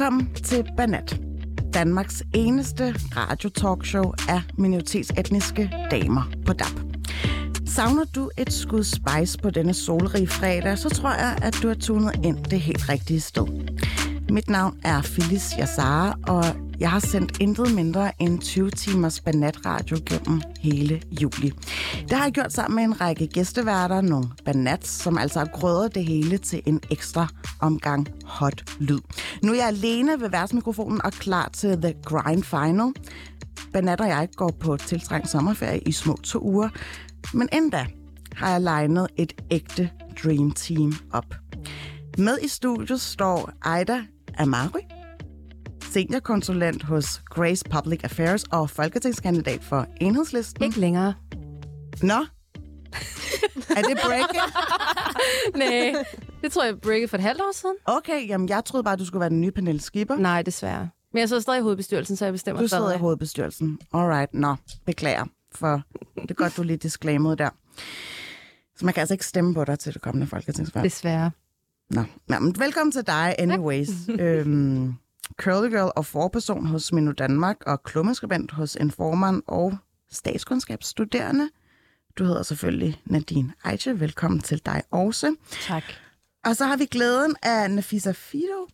Velkommen til Banat. Danmarks eneste radiotalkshow af minoritetsetniske damer på DAB. Savner du et skud spice på denne solrige fredag, så tror jeg, at du har tunet ind det helt rigtige sted. Mit navn er Phyllis Yassara, og jeg har sendt intet mindre end 20 timers banatradio gennem hele juli. Det har jeg gjort sammen med en række gæsteværter, nogle banats, som altså har grødet det hele til en ekstra omgang hot lyd. Nu er jeg alene ved værtsmikrofonen og klar til The Grind Final. Banat og jeg går på tiltrængt sommerferie i små to uger, men endda har jeg legnet et ægte Dream Team op. Med i studiet står Ida Amari, seniorkonsulent hos Grace Public Affairs og folketingskandidat for Enhedslisten. Ikke længere. Nå, er det breaking? Nej, det tror jeg breaket for et halvt år siden. Okay, jamen jeg troede bare, du skulle være den nye Pernille Skipper. Nej, desværre. Men jeg sidder stadig i hovedbestyrelsen, så jeg bestemmer Du sidder i stadig. hovedbestyrelsen. Alright, nå, beklager, for det er godt, du lige disclaimede der. Så man kan altså ikke stemme på dig til det kommende folketingsvalg. Desværre. Nå, ja, men velkommen til dig anyways. øhm, Curly Girl og forperson hos Minu Danmark og klummeskribent hos Informeren og statskundskabsstuderende. Du hedder selvfølgelig Nadine Eiche. Velkommen til dig også. Tak. Og så har vi glæden af Nafisa Fido.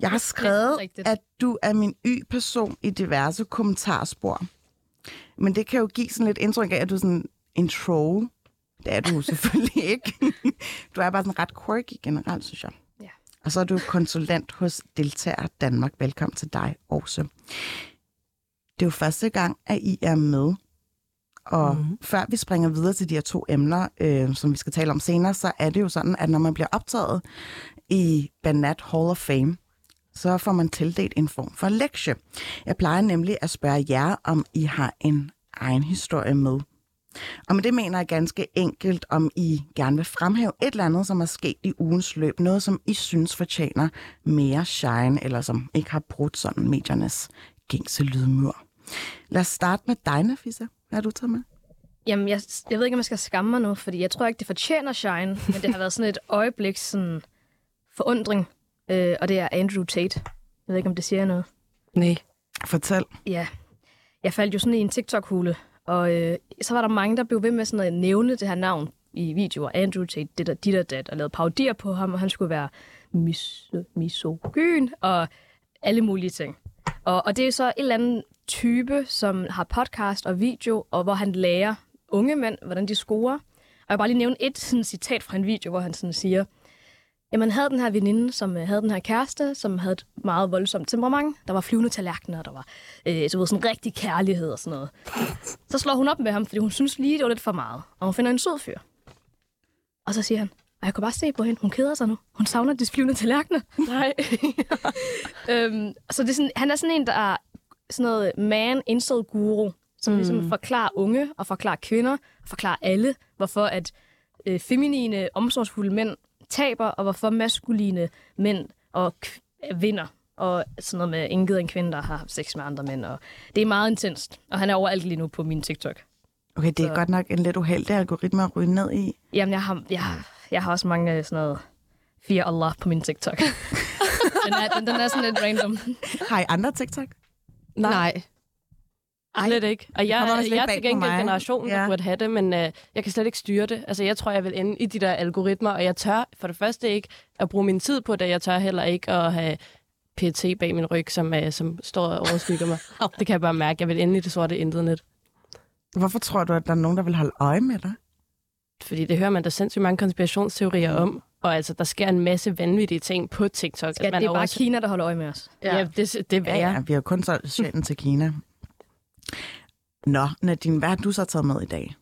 Jeg har skrevet, at du er min y-person i diverse kommentarspor. Men det kan jo give sådan lidt indtryk af, at du er sådan en troll. Det er du selvfølgelig ikke. Du er bare sådan ret quirky generelt, synes jeg. Og så er du konsulent hos Deltager Danmark. Velkommen til dig også. Det er jo første gang, at I er med. Og mm. før vi springer videre til de her to emner, øh, som vi skal tale om senere, så er det jo sådan, at når man bliver optaget i Banat Hall of Fame, så får man tildelt en form for lektie. Jeg plejer nemlig at spørge jer, om I har en egen historie med. Og med det mener jeg ganske enkelt, om I gerne vil fremhæve et eller andet, som er sket i ugens løb. Noget, som I synes fortjener mere shine, eller som ikke har brudt sådan mediernes gængse lydmur. Lad os starte med dig, Nafisa. Hvad har du taget med? Jamen, jeg, jeg ved ikke, om jeg skal skamme mig nu, fordi jeg tror ikke, det fortjener shine, men det har været sådan et øjeblik sådan forundring, øh, og det er Andrew Tate. Jeg ved ikke, om det siger noget. Nej. Fortæl. Ja, jeg faldt jo sådan i en TikTok-hule, og øh, så var der mange, der blev ved med sådan at nævne det her navn i videoer. Andrew Tate, det der, dit og dat, og lavede parodier på ham, og han skulle være mis- misogyn, og alle mulige ting. Og, og det er så en eller anden type, som har podcast og video, og hvor han lærer unge mænd, hvordan de scorer. Og jeg vil bare lige nævne et sådan, citat fra en video, hvor han sådan siger, Jamen, havde den her veninde, som øh, havde den her kæreste, som havde et meget voldsomt temperament. Der var flyvende tallerkener, der var øh, så ved, sådan rigtig kærlighed og sådan noget. Så slår hun op med ham, fordi hun synes lige, det var lidt for meget. Og hun finder en sød fyr. Og så siger han, og jeg kan bare se på hende, hun keder sig nu. Hun savner de flyvende tallerkener. Nej. øhm, så det er sådan, han er sådan en, der er sådan noget man incel guru, som mm. ligesom forklarer unge og forklarer kvinder, og forklarer alle, hvorfor at øh, feminine, omsorgsfulde mænd taber, og hvorfor maskuline mænd og vinder. Og sådan noget med ingen gider en kvinde, der har haft sex med andre mænd. Og det er meget intenst, og han er overalt lige nu på min TikTok. Okay, det er Så- godt nok en lidt uheldig algoritme at ryge ned i. Jamen, jeg har, jeg, jeg har også mange øh, sådan noget Fear Allah på min TikTok. den, er, den, den er sådan lidt random. Har I andre TikTok? Nej. Nej. Slet ikke. Og jeg, lidt jeg er til gengæld generationen, der Ja. burde have det, men øh, jeg kan slet ikke styre det. Altså, jeg tror, jeg vil ende i de der algoritmer, og jeg tør for det første ikke at bruge min tid på det. Jeg tør heller ikke at have PT bag min ryg, som, øh, som står og overskygger mig. Det kan jeg bare mærke. Jeg vil ende i det sorte internet. Hvorfor tror du, at der er nogen, der vil holde øje med dig? Fordi det hører man der sindssygt mange konspirationsteorier om. Og altså, der sker en masse vanvittige ting på TikTok. Ja, at man det er bare også... Kina, der holder øje med os. Ja, det, det er Ja, ja, vi har kun solgt sjælen til Kina. Nå, Nadine, hvad har du så taget med i dag?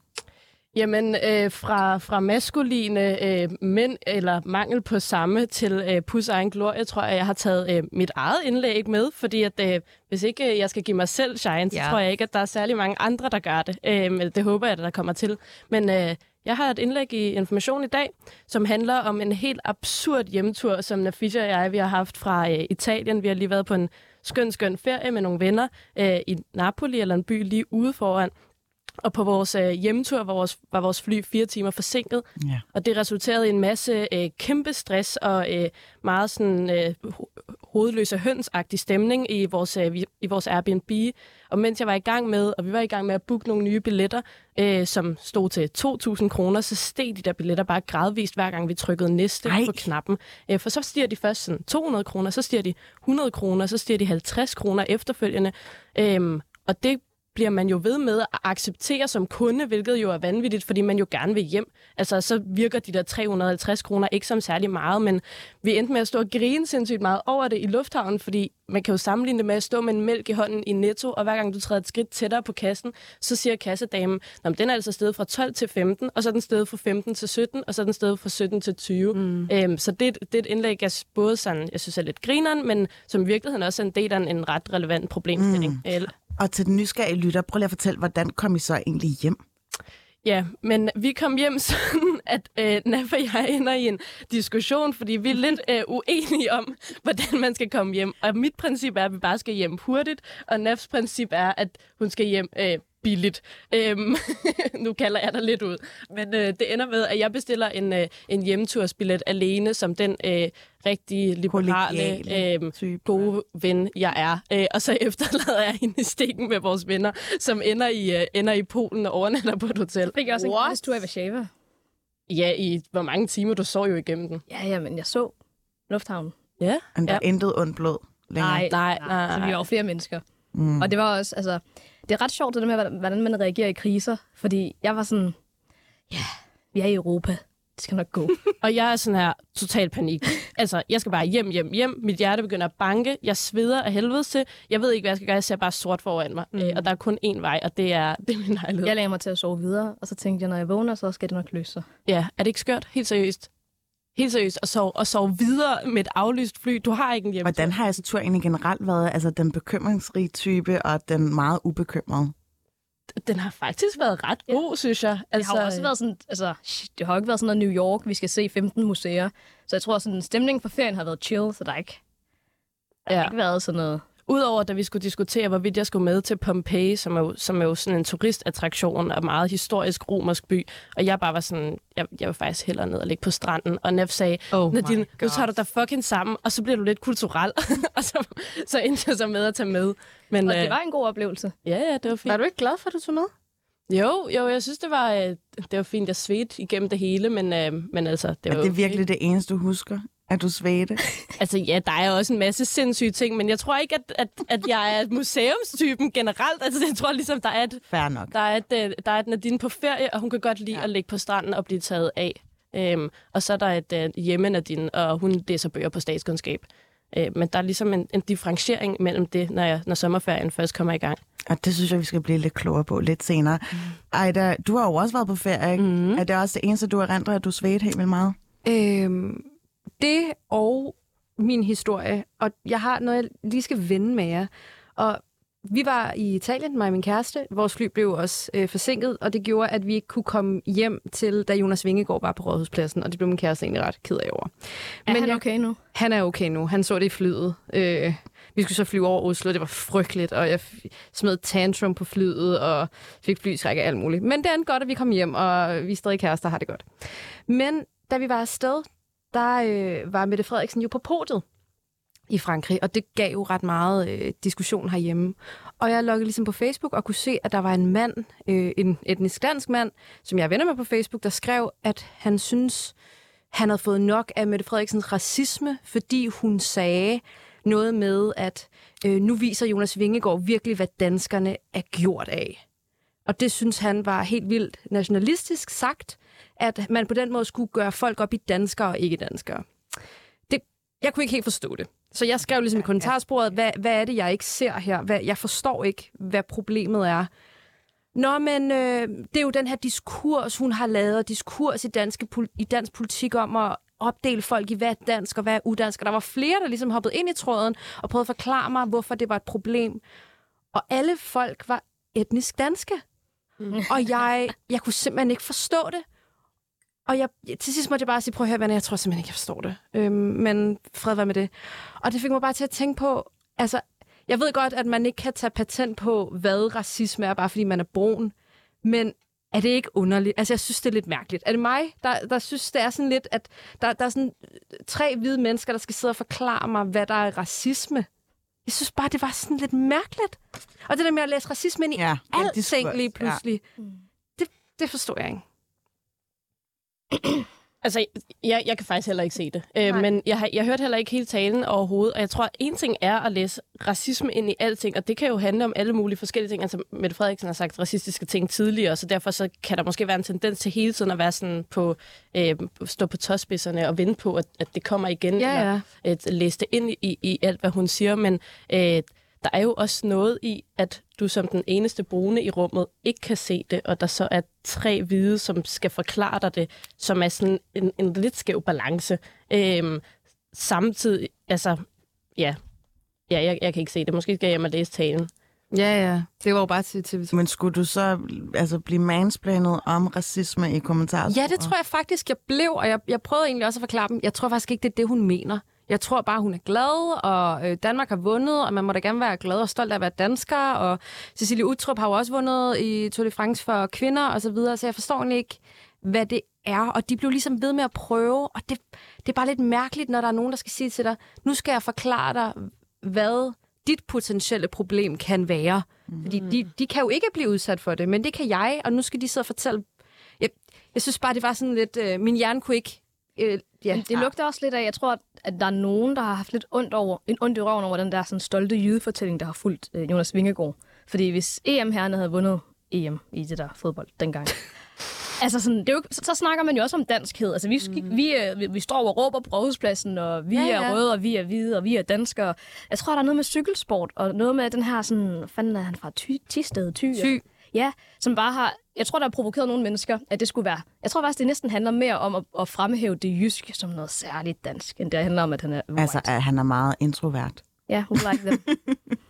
Jamen, øh, fra, fra maskuline øh, mænd, eller mangel på samme, til øh, pus egen glorie, tror jeg, jeg har taget øh, mit eget indlæg med, fordi at, øh, hvis ikke øh, jeg skal give mig selv shine, så Ja. tror jeg ikke, at der er særlig mange andre, der gør det. Øh, men det håber jeg, at der kommer til. Men øh, jeg har et indlæg i Information i dag, som handler om en helt absurd hjemtur, som Nafisha og jeg vi har haft fra øh, Italien. Vi har lige været på en skøn, skøn ferie med nogle venner øh, i Napoli, eller en by lige ude foran. Og på vores øh, hjemtur var vores, var vores fly fire timer forsinket, Ja. og det resulterede i en masse øh, kæmpe stress og øh, meget sådan øh, ho- hovedløse hønsagtig stemning i vores, øh, i vores Airbnb. Og mens jeg var i gang med, og vi var i gang med at booke nogle nye billetter, øh, som stod til 2.000 kroner, så steg de der billetter bare gradvist, hver gang vi trykkede næste Ej. på knappen. Øh, for så stiger de først sådan 200 kroner, så stiger de 100 kroner, så stiger de 50 kroner efterfølgende. Øhm, og det bliver man jo ved med at acceptere som kunde, hvilket jo er vanvittigt, fordi man jo gerne vil hjem. Altså, så virker de der 350 kroner ikke som særlig meget, men vi endte med at stå og grine sindssygt meget over det i lufthavnen, fordi man kan jo sammenligne det med at stå med en mælk i hånden i Netto, og hver gang du træder et skridt tættere på kassen, så siger kassedamen, men den er altså stedet fra 12 til 15, og så er den stedet fra 15 til 17, og så er den stedet fra 17 til 20. Mm. Øhm, så det, det er et indlæg, jeg både sådan, jeg synes er lidt grineren, men som i virkeligheden også er en del af en, en ret relevant problemstilling. Mm. Og til den nysgerrige lytter, prøv lige at fortælle, hvordan kom I så egentlig hjem? Ja, men vi kom hjem sådan, at øh, Naf og jeg ender i en diskussion, fordi vi er lidt øh, uenige om, hvordan man skal komme hjem. Og mit princip er, at vi bare skal hjem hurtigt, og Nafs princip er, at hun skal hjem øh, billigt. Øhm, nu kalder jeg dig lidt ud. Men øh, det ender med, at jeg bestiller en, øh, en hjemtursbillet alene, som den øh, rigtig liberale, øh, gode ven, jeg er. Øh, og så efterlader jeg hende i stikken med vores venner, som ender i, øh, ender i Polen og overnatter på et hotel. Fik jeg også en What? gratis tur i Warszawa. Ja, i hvor mange timer du så jo igennem den. Ja, ja, men jeg så lufthavnen. Ja. Men der Ja. er intet ondt blod længere. Nej, Nej, nej, nej, Så vi var jo flere mennesker. Mm. Og det var også, altså, det er ret sjovt det der med, hvordan- man reagerer i kriser. Fordi jeg var sådan, ja, vi er i Europa. Det skal nok gå. Og jeg er sådan her total panik. Altså, jeg skal bare hjem, hjem, hjem. Mit hjerte begynder at banke. Jeg sveder af helvede til. Jeg ved ikke, hvad jeg skal gøre. Jeg ser bare sort foran mig. Mm. Øh, og der er kun én vej, og det er, det er min lejlighed. Jeg lagde mig til at sove videre, og så tænkte jeg, når jeg vågner, så skal det nok løse sig. Ja, er det ikke skørt? Helt seriøst. Helt seriøst. Og sove, og sove videre med et aflyst fly. Du har ikke en hjem. Hvordan har altså tur egentlig generelt været? Altså den bekymringsrige type og den meget ubekymrede? Den har faktisk været ret god, ja. synes jeg. Altså, det har jo også været sådan, altså, shit, det har ikke været sådan noget New York, vi skal se 15 museer. Så jeg tror, sådan stemningen for ferien har været chill, så der er ikke, der har Ja. ikke været sådan noget. Udover da vi skulle diskutere, hvorvidt jeg skulle med til Pompeji, som er jo, som er jo sådan en turistattraktion og meget historisk romersk by, og jeg bare var sådan, jeg, jeg vil faktisk hellere ned og ligge på stranden, og Nev sagde, Oh Nadine, nu tager du dig fucking sammen, og så bliver du lidt kulturel, og så, så endte jeg så med at tage med. Men Og øh, det var en god oplevelse. ja, ja, det var fint. Var du ikke glad for, at du tog med? Jo, jo, jeg synes, det var, øh, det var fint. Jeg svedte igennem det hele, men, øh, men altså, det var Er det virkelig det eneste, du husker? At du svedte? Altså ja, der er også en masse sindssyge ting, men jeg tror ikke, at, at, at jeg er museumstypen generelt. Altså jeg tror ligesom, der er et, Fair nok. der er et, øh, der er et Nadine på ferie, og hun kan godt lide ja. at ligge på stranden og blive taget af. Øhm, og så er der et øh, hjemme Nadine, og hun læser bøger på statskundskab. Øh, men der er ligesom en, en differentiering mellem det, når, jeg, når sommerferien først kommer i gang. Og det synes jeg, vi skal blive lidt klogere på lidt senere. Mm. Ejda, du har jo også været på ferie, ikke? Mhm. Er det også det eneste, du erindrer, at du svedte helt vildt meget? Øhm, det og min historie, og jeg har noget, jeg lige skal vende med jer. Og vi var i Italien, mig og min kæreste. Vores fly blev også øh, forsinket, og det gjorde, at vi ikke kunne komme hjem til, da Jonas Vingegaard var på Rådhuspladsen, og det blev min kæreste egentlig ret ked af over. Er Men han jeg- okay nu? Han er okay nu. Han så det i flyet. Øh, vi skulle så flyve over Oslo. Det var frygteligt, og jeg smed tantrum på flyet, og fik flyskræk og alt muligt. Men det er godt, at vi kom hjem, og vi er stadig kærester og har det godt. Men da vi var afsted, der øh, var Mette Frederiksen jo på podiet i Frankrig, og det gav jo ret meget øh, diskussion herhjemme. Og jeg loggede ligesom på Facebook og kunne se, at der var en mand, øh, en etnisk dansk mand, som jeg venner med på Facebook, der skrev, at han synes, han havde fået nok af Mette Frederiksens racisme, fordi hun sagde noget med, at øh, nu viser Jonas Vingegaard virkelig, hvad danskerne er gjort af. Og det synes han var helt vildt nationalistisk sagt, at man på den måde skulle gøre folk op i danskere og ikke danskere. Det, jeg kunne ikke helt forstå det. Så jeg skrev ligesom i kommentarsporet, hvad, hvad er det, jeg ikke ser her? Hvad, jeg forstår ikke, hvad problemet er. Nå, men øh, det er jo den her diskurs, hun har lavet, diskurs i, danske, i dansk politik om at opdele folk i, hvad er dansk og hvad er udansk. Og der var flere, der ligesom hoppede ind i tråden og prøvede at forklare mig, hvorfor det var et problem. Og alle folk var etnisk danske. Mm. Og jeg, jeg kunne simpelthen ikke forstå det. Og jeg, til sidst måtte jeg bare sige, prøv at høre, venner, jeg tror simpelthen ikke, jeg forstår det. Øhm, men fred være med det. Og det fik mig bare til at tænke på, altså, jeg ved godt, at man ikke kan tage patent på, hvad racisme er, bare fordi man er brun. Men er det ikke underligt? Altså, jeg synes, det er lidt mærkeligt. Er det mig, der, der synes, det er sådan lidt, at der, der er sådan tre hvide mennesker, der skal sidde og forklare mig, hvad der er racisme? Jeg synes bare, det var sådan lidt mærkeligt. Og det der med at læse racisme ind i Ja, alting lige pludselig, ja. det, det forstår jeg ikke. Altså, jeg, jeg kan faktisk heller ikke se det. Øh, men jeg, har, jeg hørte heller ikke hele talen overhovedet. Og jeg tror, at en ting er at læse racisme ind i alting, og det kan jo handle om alle mulige forskellige ting. Altså, Mette Frederiksen har sagt racistiske ting tidligere, så derfor så kan der måske være en tendens til hele tiden at være sådan på, øh, stå på tåspidserne og vente på, at, at det kommer igen. Ja, eller at læse det ind i, i alt, hvad hun siger. Men øh, der er jo også noget i, at du som den eneste brune i rummet ikke kan se det, og der så er tre hvide, som skal forklare dig det, som er sådan en, en lidt skæv balance. Øhm, samtidig, altså, ja, ja jeg, jeg kan ikke se det. Måske skal jeg hjem og læse talen. Ja, ja. Det var jo bare til TV2. Men skulle du så altså, blive mansplanet om racisme i kommentarer? Ja, det tror jeg faktisk, jeg blev, og jeg, jeg prøvede egentlig også at forklare dem. Jeg tror faktisk ikke, det er det, hun mener. Jeg tror bare, hun er glad, og øh, Danmark har vundet, og man må da gerne være glad og stolt af at være dansker, og Cecilie Utrup har jo også vundet i Tour de France for kvinder og så videre, så jeg forstår egentlig ikke, hvad det er, og de blev ligesom ved med at prøve, og det, det er bare lidt mærkeligt, når der er nogen, der skal sige til dig, nu skal jeg forklare dig, hvad dit potentielle problem kan være. Mm. Fordi de, de kan jo ikke blive udsat for det, men det kan jeg, og nu skal de sidde og fortælle. Jeg, jeg synes bare, det var sådan lidt... Øh, min hjerne kunne ikke... Øh, ja. Det lugter også lidt af, jeg tror, at der er nogen, der har haft lidt ondt, over, en ondt i røven over den der sådan stolte jydefortælling, der har fulgt øh, Jonas Vingegaard. Fordi hvis EM-herrene havde vundet EM i det der fodbold dengang, Altså sådan, det er jo, så, så snakker man jo også om danskhed. Altså, vi, mm. vi, vi, vi står og råber på rådhuspladsen, og vi Ja, ja, er røde, og vi er hvide, og vi er danskere. Jeg tror, der er noget med cykelsport, og noget med den her sådan, fanden er han fra? Ty, Tisted, Ty? Ty. Ja, som bare har, jeg tror, der har provokeret nogle mennesker, at det skulle være. Jeg tror faktisk, det næsten handler mere om at, at fremhæve det jyske som noget særligt dansk, end det handler om, at han er white. Altså, at han er meget introvert. Ja, who like them.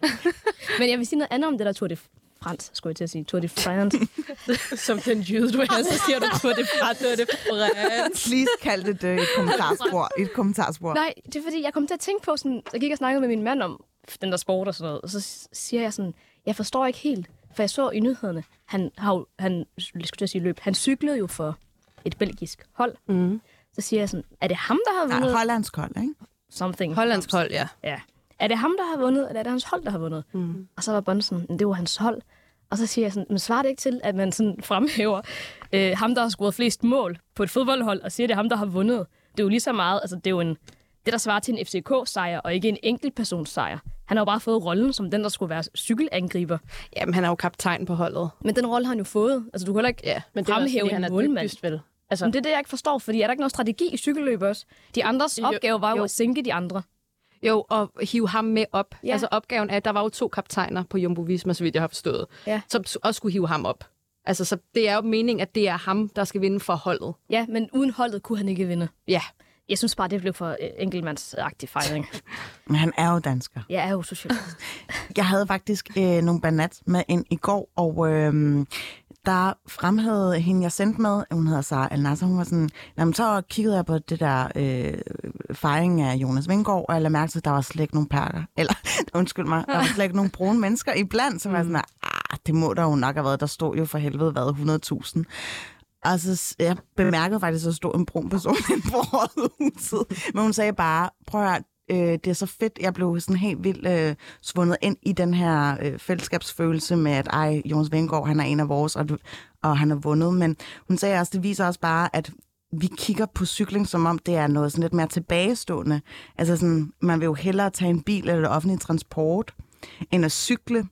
Men jeg vil sige noget andet om det der Tour de France, skulle jeg til at sige. Tour de France. Som den jyde, du er, så siger du på det fra, det det frans. Please kald det det et kommentarspor. Et kommentarspor. Nej, det er fordi, jeg kom til at tænke på sådan, jeg gik og snakkede med min mand om den der sport og sådan noget, og så siger jeg sådan, jeg forstår ikke helt, for jeg så i nyhederne, han har han, skulle sige løb, han cyklede jo for et belgisk hold. Mm. Så siger jeg sådan, er det ham, der har Nej, vundet hollandsk hold, ikke? something? Hollandsk hold, ja. Ja. Er det ham, der har vundet, eller er det hans hold, der har vundet? Mm. Og så var "Men det var hans hold. Og så siger jeg sådan, men svarer det ikke til, at man sådan fremhæver øh, ham, der har scoret flest mål på et fodboldhold, og siger, at det er ham, der har vundet? Det er jo lige så meget, altså det er jo en, det, der svarer til en FCK-sejr, og ikke en enkeltpersons-sejr. Han har jo bare fået rollen som den, der skulle være cykelangriber. Jamen, han er jo kaptajn på holdet. Men den rolle har han jo fået. Altså, du kan heller ikke Ja, Men det er også, fremhæve fordi han en er målmand. dygtigst, vel? Altså, Men det er det, jeg ikke forstår, fordi er der ikke noget strategi i cykelløb også? De andres Jo, opgave var jo, jo. at sænke de andre. Jo, og hive ham med op. Ja. Altså opgaven er, at der var jo to kaptajner på Jumbo Visma, så vidt jeg har forstået, Ja. som også skulle hive ham op. Altså, så det er jo meningen, at det er ham, der skal vinde for holdet. Ja, men uden holdet kunne han ikke vinde. Ja. Jeg synes bare, det blev for øh, enkeltmandsagtig fejring. Men han er jo dansker. Jeg er jo socialist. Jeg havde faktisk øh, nogle banat med ind i går, og øh, der fremhævede hende, jeg sendte med, hun hedder Sara al Nasser, hun var sådan, jamen, så kiggede jeg på det der øh, fejring af Jonas Vingård, og jeg lagde mærke til, at der var slet ikke nogen perker, eller undskyld mig, der var slet ikke nogen brune mennesker iblandt, så var jeg sådan, ah, det må der jo nok have været, der stod jo for helvede hvad, 100.000. Altså, jeg bemærkede faktisk, at der stod en brun person inde på rådhuset. Men hun sagde bare, prøv at høre, øh, det er så fedt. Jeg blev sådan helt vildt øh, svundet ind i den her øh, fællesskabsfølelse med, at ej, Jonas Vengård, han er en af vores, og, du, og han har vundet. Men hun sagde også, det viser også bare, at vi kigger på cykling, som om det er noget sådan lidt mere tilbagestående. Altså sådan, man vil jo hellere tage en bil eller offentlig transport, end at cykle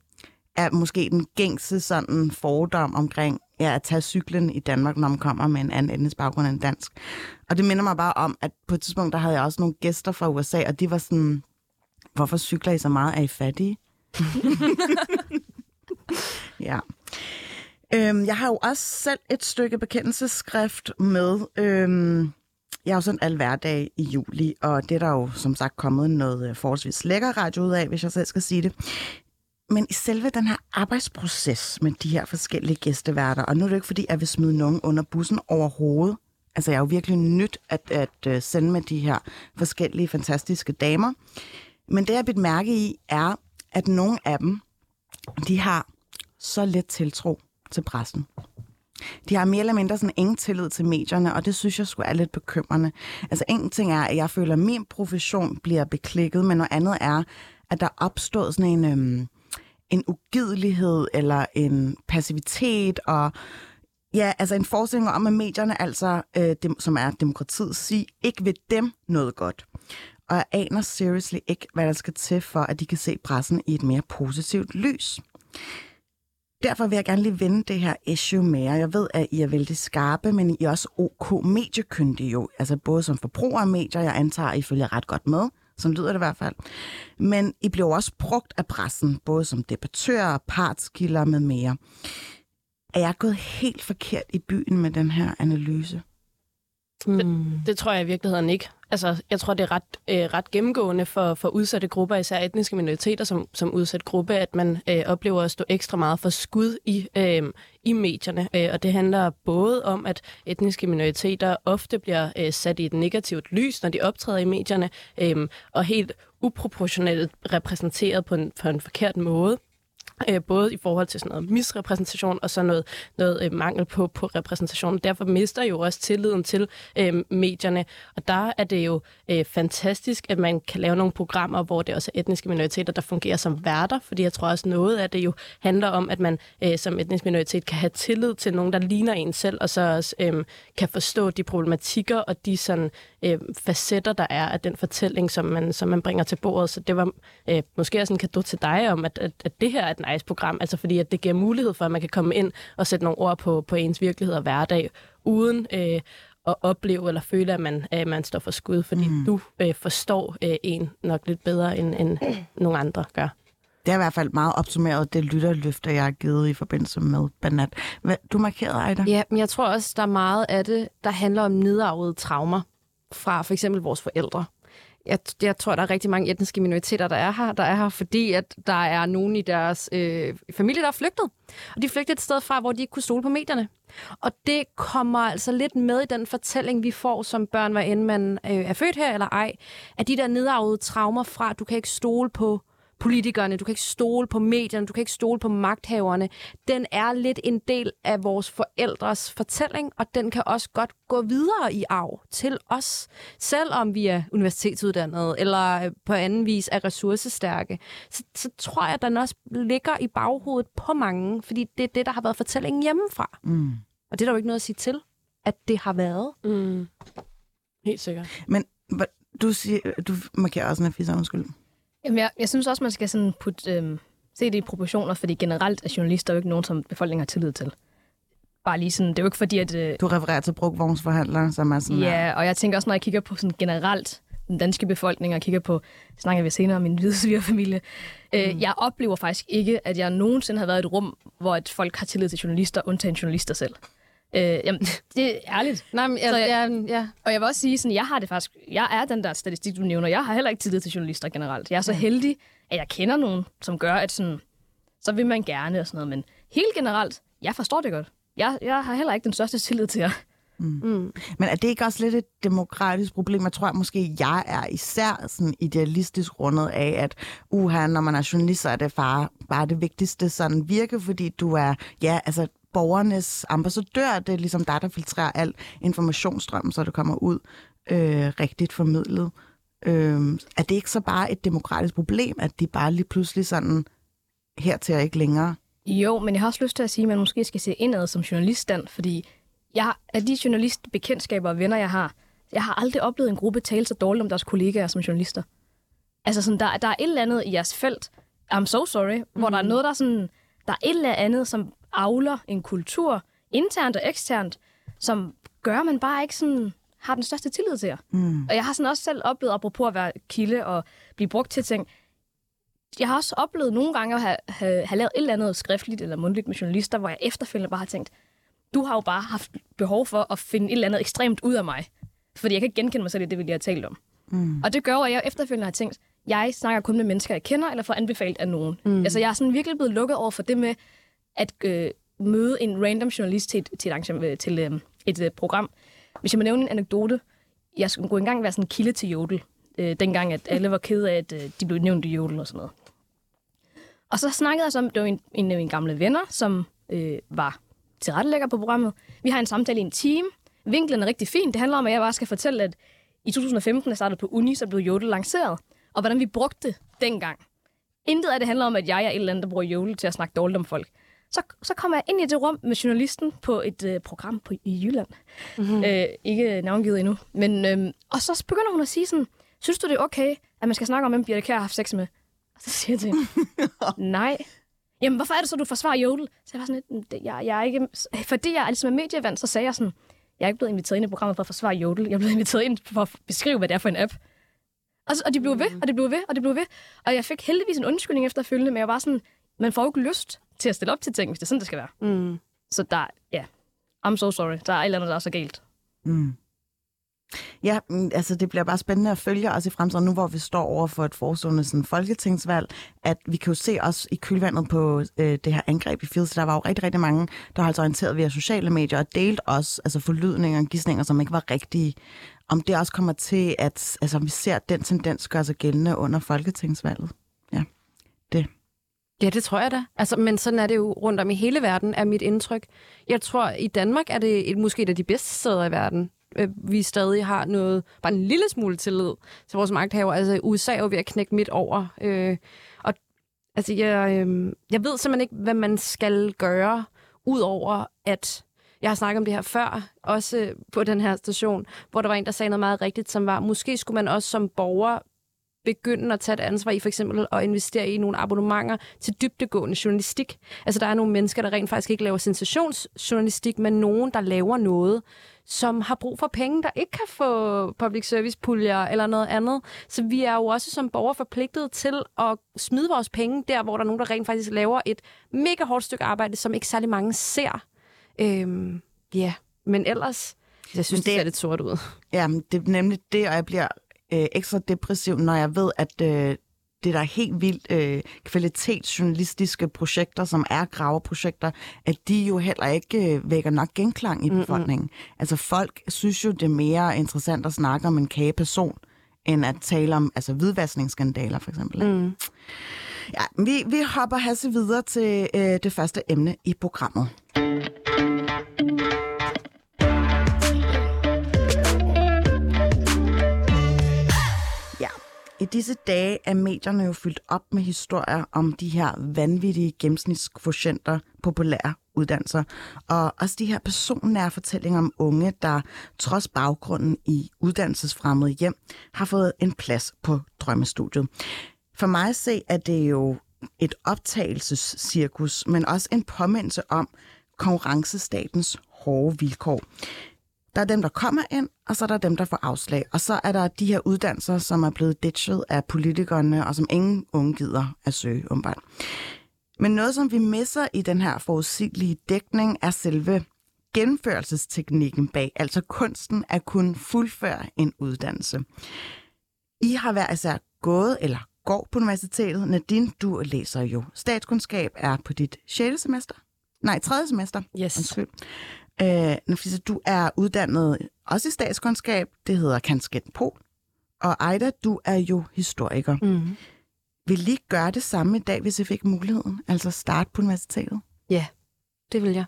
er måske den gængse sådan fordom omkring ja, at tage cyklen i Danmark, når man kommer med en anden etnisk baggrund end dansk. Og det minder mig bare om, at på et tidspunkt, der havde jeg også nogle gæster fra USA, og de var sådan, hvorfor cykler I så meget? Er I fattige? ja. Øhm, jeg har jo også selv et stykke bekendelsesskrift med. Øhm, jeg har jo sådan al hverdag i juli, og det er der jo som sagt kommet noget øh, forholdsvis lækker radio ud af, hvis jeg selv skal sige det. Men i selve den her arbejdsproces med de her forskellige gæsteværter, og nu er det jo ikke fordi, jeg vil smide nogen under bussen overhovedet. Altså, jeg er jo virkelig nyt at, at øh, sende med de her forskellige fantastiske damer. Men det, jeg bidt mærke i, er, at nogle af dem, de har så let tiltro til pressen. de har mere eller mindre sådan ingen tillid til medierne, og det synes jeg skulle er lidt bekymrende. Altså en ting er, at jeg føler, at min profession bliver beklikket, men noget andet er, at der er opstået sådan en, øhm, en ugidelighed eller en passivitet og Ja, altså en forestilling om, at medierne, altså, øh, dem, som er demokratiet, sig, ikke ved dem noget godt. Og jeg aner seriously ikke, hvad der skal til for, at de kan se pressen i et mere positivt lys. Derfor vil jeg gerne lige vende det her issue med jer. Jeg ved, at I er vældig skarpe, men I er også OK mediekyndige jo. Altså både som forbruger af medier, jeg antager, at I følger ret godt med. Som lyder det i hvert fald. Men I blev også brugt af pressen, både som debattører, partskilder med mere. Er jeg gået helt forkert i byen med den her analyse? Det, det tror jeg i virkeligheden ikke. Altså, jeg tror, det er ret, øh, ret gennemgående for, for udsatte grupper, især etniske minoriteter som, som udsat gruppe, at man øh, oplever at stå ekstra meget for skud i, øh, i medierne. Øh, og det handler både om, at etniske minoriteter ofte bliver øh, sat i et negativt lys, når de optræder i medierne, øh, og helt uproportionelt repræsenteret på en, på en forkert måde. Øh, både i forhold til sådan noget misrepræsentation og så noget, noget øh, mangel på, på repræsentation. Derfor mister jo også tilliden til øh, medierne. Og der er det jo øh, fantastisk, at man kan lave nogle programmer, hvor det også er etniske minoriteter, der fungerer som værter. Fordi jeg tror også noget af det jo handler om, at man øh, som etnisk minoritet kan have tillid til nogen, der ligner en selv, og så også øh, kan forstå de problematikker og de sådan, øh, facetter, der er af den fortælling, som man, som man bringer til bordet. Så det var øh, måske også en kado til dig om, at, at, at det her er et nice program, altså fordi at det giver mulighed for, at man kan komme ind og sætte nogle ord på, på ens virkelighed og hverdag, uden øh, at opleve eller føle, at man, at man står for skud, fordi mm. du øh, forstår øh, en nok lidt bedre, end, end nogle andre gør. Det er i hvert fald meget opsummeret, det lytterløfter, jeg har givet i forbindelse med Banat. Hvad, du markerede, Ejda? Ja, men jeg tror også, der er meget af det, der handler om nedarvede traumer fra for eksempel vores forældre. Jeg, jeg tror, der er rigtig mange etniske minoriteter, der er her, der er her, fordi at der er nogen i deres øh, familie, der er flygtet. Og de flygtede et sted fra, hvor de ikke kunne stole på medierne. Og det kommer altså lidt med i den fortælling, vi får som børn, hvad end man øh, er født her eller ej, at de der nedarvede traumer fra, at du kan ikke stole på politikerne, du kan ikke stole på medierne, du kan ikke stole på magthaverne. Den er lidt en del af vores forældres fortælling, og den kan også godt gå videre i arv til os, selvom vi er universitetsuddannede eller på anden vis er ressourcestærke. Så, så tror jeg, at den også ligger i baghovedet på mange, fordi det er det, der har været fortællingen hjemmefra. Mm. Og det er der jo ikke noget at sige til, at det har været. Mm. Helt sikkert. Men du, siger, du markerer også en affiser, undskyld. Jamen, jeg, jeg synes også, man skal sådan putte, øhm, se det i proportioner, fordi generelt er journalister jo ikke nogen, som befolkningen har tillid til. Bare lige sådan, det er jo ikke fordi, at... Øh, Du refererer til brugvognsforhandlere, som er sådan ja, og jeg tænker også, når jeg kigger på sådan generelt den danske befolkning, og kigger på, snakker vi senere om min hvide svigerfamilie, øh, jeg oplever faktisk ikke, at jeg nogensinde har været i et rum, hvor at folk har tillid til journalister, undtagen journalister selv. Øh, jamen, det er ærligt. Nej, men jeg, Så jeg- jeg, ja. Og jeg vil også sige, sådan, jeg har det faktisk, jeg er den der statistik, du nævner. Jeg har heller ikke tillid til journalister generelt. Jeg er så heldig, at jeg kender nogen, som gør, at sådan, så vil man gerne og sådan noget. Men helt generelt, jeg forstår det godt. Jeg, jeg har heller ikke den største tillid til jer. Mm. Men er det ikke også lidt et demokratisk problem? Jeg tror at måske, jeg er især sådan idealistisk rundet af, at uha, når man er journalist, så er det bare, bare det vigtigste sådan virke, fordi du er, ja, altså borgernes ambassadør. Det er ligesom dig, der filtrerer al informationsstrøm, så det kommer ud øh, rigtigt formidlet. Øh, er det ikke så bare et demokratisk problem, at de bare lige pludselig sådan, her til ikke længere? Jo, men jeg har også lyst til at sige, at man måske skal se indad som journaliststand, fordi jeg, af de journalistbekendtskaber og venner, jeg har, jeg har aldrig oplevet en gruppe tale så dårligt om deres kollegaer som journalister. Altså sådan, der, der er et eller andet i jeres felt, I'm so sorry, mm. hvor der er noget, der er sådan, der er et eller andet, som avler en kultur, internt og eksternt, som gør, at man bare ikke sådan har den største tillid til jer. Mm. Og jeg har sådan også selv oplevet, apropos at være kilde og blive brugt til ting, jeg har også oplevet nogle gange at have, have, have lavet et eller andet skriftligt eller mundtligt med journalister, hvor jeg efterfølgende bare har tænkt, du har jo bare haft behov for at finde et eller andet ekstremt ud af mig. Fordi jeg kan ikke genkende mig selv i det, vi lige har talt om. Mm. Og det gør at jeg efterfølgende har tænkt, jeg snakker kun med mennesker, jeg kender, eller får anbefalet af nogen. Mm. Altså, jeg er sådan virkelig blevet lukket over for det med at øh, møde en random journalist til et, til et, øh, til, øh, et øh, program. Hvis jeg må nævne en anekdote, jeg skulle gå engang være sådan en kilde til Jodel, øh, dengang at alle var kede af, at øh, de blev nævnt i Jodel og sådan noget. Og så snakkede jeg så om, det var en, en af mine gamle venner, som øh, var tilrettelægger på programmet. Vi har en samtale i en time. Vinklen er rigtig fin. Det handler om, at jeg bare skal fortælle, at i 2015, jeg startede på uni, så blev Jodel lanceret. Og hvordan vi brugte det dengang. Intet af det handler om, at jeg er et eller andet, der bruger Jodel til at snakke dårligt om folk. Så, så kommer jeg ind i det rum med journalisten på et øh, program på, i Jylland. Mm-hmm. Øh, ikke navngivet endnu. Men, øh, og så begynder hun at sige sådan, synes du det er okay, at man skal snakke om, hvem Birte Kjær har haft sex med? Og så siger jeg til hende, nej. Jamen, hvorfor er det så, du forsvarer Jodel? Så jeg var sådan lidt, jeg, jeg er ikke... Fordi jeg er ligesom medievand, så sagde jeg sådan, jeg er ikke blevet inviteret ind i programmet for at forsvare Jodel. Jeg er blevet inviteret ind for at beskrive, hvad det er for en app. Og, og de blev ved, og det blev ved, og det blev ved. Og jeg fik heldigvis en undskyldning efterfølgende, men jeg var sådan, man får jo ikke lyst til at stille op til ting, hvis det er sådan, det skal være. Mm. Så der, ja, I'm so sorry. Der er et eller andet, der er så galt. Mm. Ja, mm, altså det bliver bare spændende at følge os i fremtiden, nu hvor vi står over for et forestående sådan, folketingsvalg, at vi kan jo se os i kølvandet på øh, det her angreb i Fields. Der var jo rigtig, rigtig mange, der har altså orienteret via sociale medier og delt os altså forlydninger og gissninger, som ikke var rigtige. Om det også kommer til, at altså, vi ser den tendens gøre sig gældende under folketingsvalget. Ja, det. Tror jeg da. Altså, men sådan er det jo rundt om i hele verden, er mit indtryk. Jeg tror, i Danmark er det et, måske et af de bedste steder i verden. Øh, vi stadig har noget, bare en lille smule tillid til vores magthaver. Altså, USA er jo ved at knække midt over. Øh, og altså, jeg, øh, jeg ved simpelthen ikke, hvad man skal gøre, udover at jeg har snakket om det her før, også på den her station, hvor der var en, der sagde noget meget rigtigt, som var, måske skulle man også som borger begynde at tage et ansvar i for eksempel at investere i nogle abonnementer til dybdegående journalistik. Altså der er nogle mennesker, der rent faktisk ikke laver sensationsjournalistik, men nogen, der laver noget, som har brug for penge, der ikke kan få public service puljer eller noget andet. Så vi er jo også som borgere forpligtet til at smide vores penge der, hvor der er nogen, der rent faktisk laver et mega hårdt stykke arbejde, som ikke særlig mange ser. Øhm, ja, yeah. men ellers, jeg synes, det, det ser lidt sort ud. Ja, det er nemlig det, og jeg bliver øh, ekstra depressiv, når jeg ved, at øh, det der er helt vildt øh, kvalitetsjournalistiske projekter, som er graveprojekter, at de jo heller ikke øh, vækker nok genklang i befolkningen. Mm-hmm. Altså folk synes jo, det er mere interessant at snakke om en kageperson, end at tale om altså, hvidvaskningsskandaler for eksempel. Mm. Ja, vi, vi hopper hasse videre til øh, det første emne i programmet. I disse dage er medierne jo fyldt op med historier om de her vanvittige gennemsnitskvotienter populære uddannelser, og også de her personnære fortællinger om unge, der trods baggrunden i uddannelsesfremmede hjem, har fået en plads på drømmestudiet. For mig at se, er det jo et optagelsescirkus, men også en påmindelse om konkurrencestatens hårde vilkår. Der er dem, der kommer ind, og så er der dem, der får afslag. Og så er der de her uddannelser, som er blevet ditchet af politikerne, og som ingen unge gider at søge, umiddelbart. Men noget, som vi misser i den her forudsigelige dækning, er selve gennemførelsesteknikken bag, altså kunsten at kunne fuldføre en uddannelse. I har hver især gået eller går på universitetet. Nadine, du læser jo statskundskab, er på dit 6. semester. Nej, 3. semester. Yes. Undskyld. Øh, Nafisa, du er uddannet også i statskundskab. Det hedder Kansket Pol. Og Ejda, du er jo historiker. Mm. Vil I gøre det samme i dag, hvis I fik muligheden? Altså starte på universitetet? Ja, det vil jeg.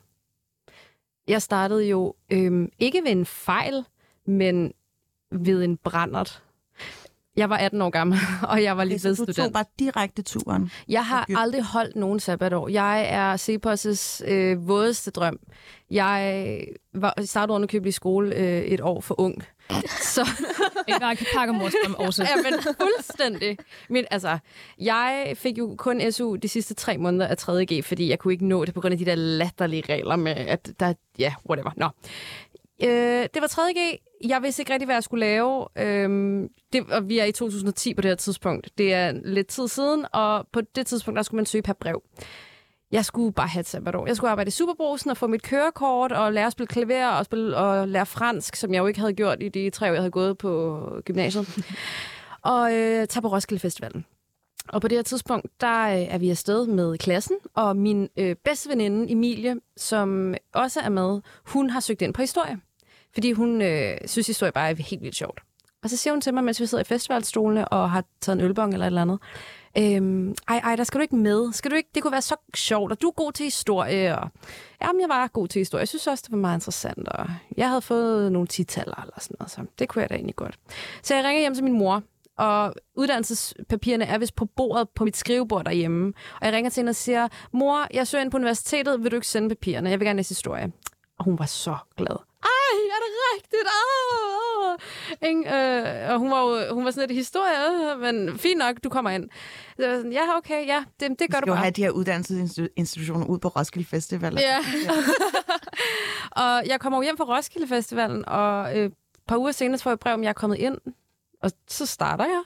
Jeg startede jo øhm, ikke ved en fejl, men ved en brændert. Jeg var 18 år gammel, og jeg var lige okay, student. du tog bare direkte turen? Jeg har aldrig holdt nogen sabbatår. Jeg er Cepos' øh, vådeste drøm. Jeg var, startede under købe i skole øh, et år for ung. Så En gang pakkermorstrøm også. ja, men fuldstændig. Men altså, jeg fik jo kun SU de sidste tre måneder af 3.G, fordi jeg kunne ikke nå det på grund af de der latterlige regler med, at der, ja, whatever. Nå. Øh, det var 3.G. Jeg vidste ikke rigtig, hvad jeg skulle lave. Øhm, det, og vi er i 2010 på det her tidspunkt. Det er lidt tid siden, og på det tidspunkt, der skulle man søge per brev. Jeg skulle bare have et sabbatår. Jeg skulle arbejde i Superbrusen og få mit kørekort og lære at spille klaver og, spille, og lære fransk, som jeg jo ikke havde gjort i de tre år, jeg havde gået på gymnasiet. og øh, tage på Roskilde Festivalen. Og på det her tidspunkt, der øh, er vi afsted med klassen, og min øh, bedste veninde, Emilie, som også er med, hun har søgt ind på historie. Fordi hun øh, synes, historie bare er helt vildt sjovt. Og så siger hun til mig, mens vi sidder i festivalstolene og har taget en ølbong eller et eller andet, øhm, ej, ej, der skal du ikke med. Skal du ikke? Det kunne være så sjovt, og du er god til historie. Og, jamen, jeg var god til historie. Jeg synes også, det var meget interessant, og jeg havde fået nogle titaller eller sådan noget, så det kunne jeg da egentlig godt. Så jeg ringer hjem til min mor, og uddannelsespapirerne er vist på bordet på mit skrivebord derhjemme. Og jeg ringer til hende og siger, mor, jeg søger ind på universitetet, vil du ikke sende papirerne? Jeg vil gerne læse historie. Og hun var så glad. Ej, er det rigtigt? Ah, ikke? Øh, og hun var, jo, hun var sådan lidt historie, øh, men fint nok, du kommer ind. Så jeg var sådan, ja, okay, ja, det, det gør Vi du skal jo bare. have de her uddannelsesinstitutioner ud på Roskilde Festival. Ja. og jeg kommer jo hjem fra Roskilde Festivalen, og øh, et par uger senere får jeg brev, om jeg er kommet ind. Og så starter jeg.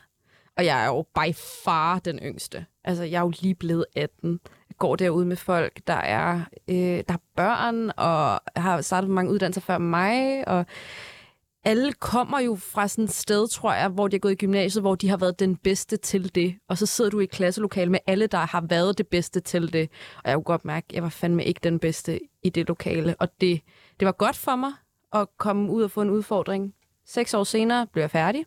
Og jeg er jo by far den yngste. Altså, jeg er jo lige blevet 18. Går derude med folk, der er, øh, der er børn, og har startet på mange uddannelser før mig, og alle kommer jo fra sådan et sted, tror jeg, hvor de er gået i gymnasiet, hvor de har været den bedste til det. Og så sidder du i et klasselokale med alle, der har været det bedste til det. Og jeg kunne godt mærke, at jeg var fandme ikke den bedste i det lokale. Og det, det var godt for mig at komme ud og få en udfordring. Seks år senere blev jeg færdig.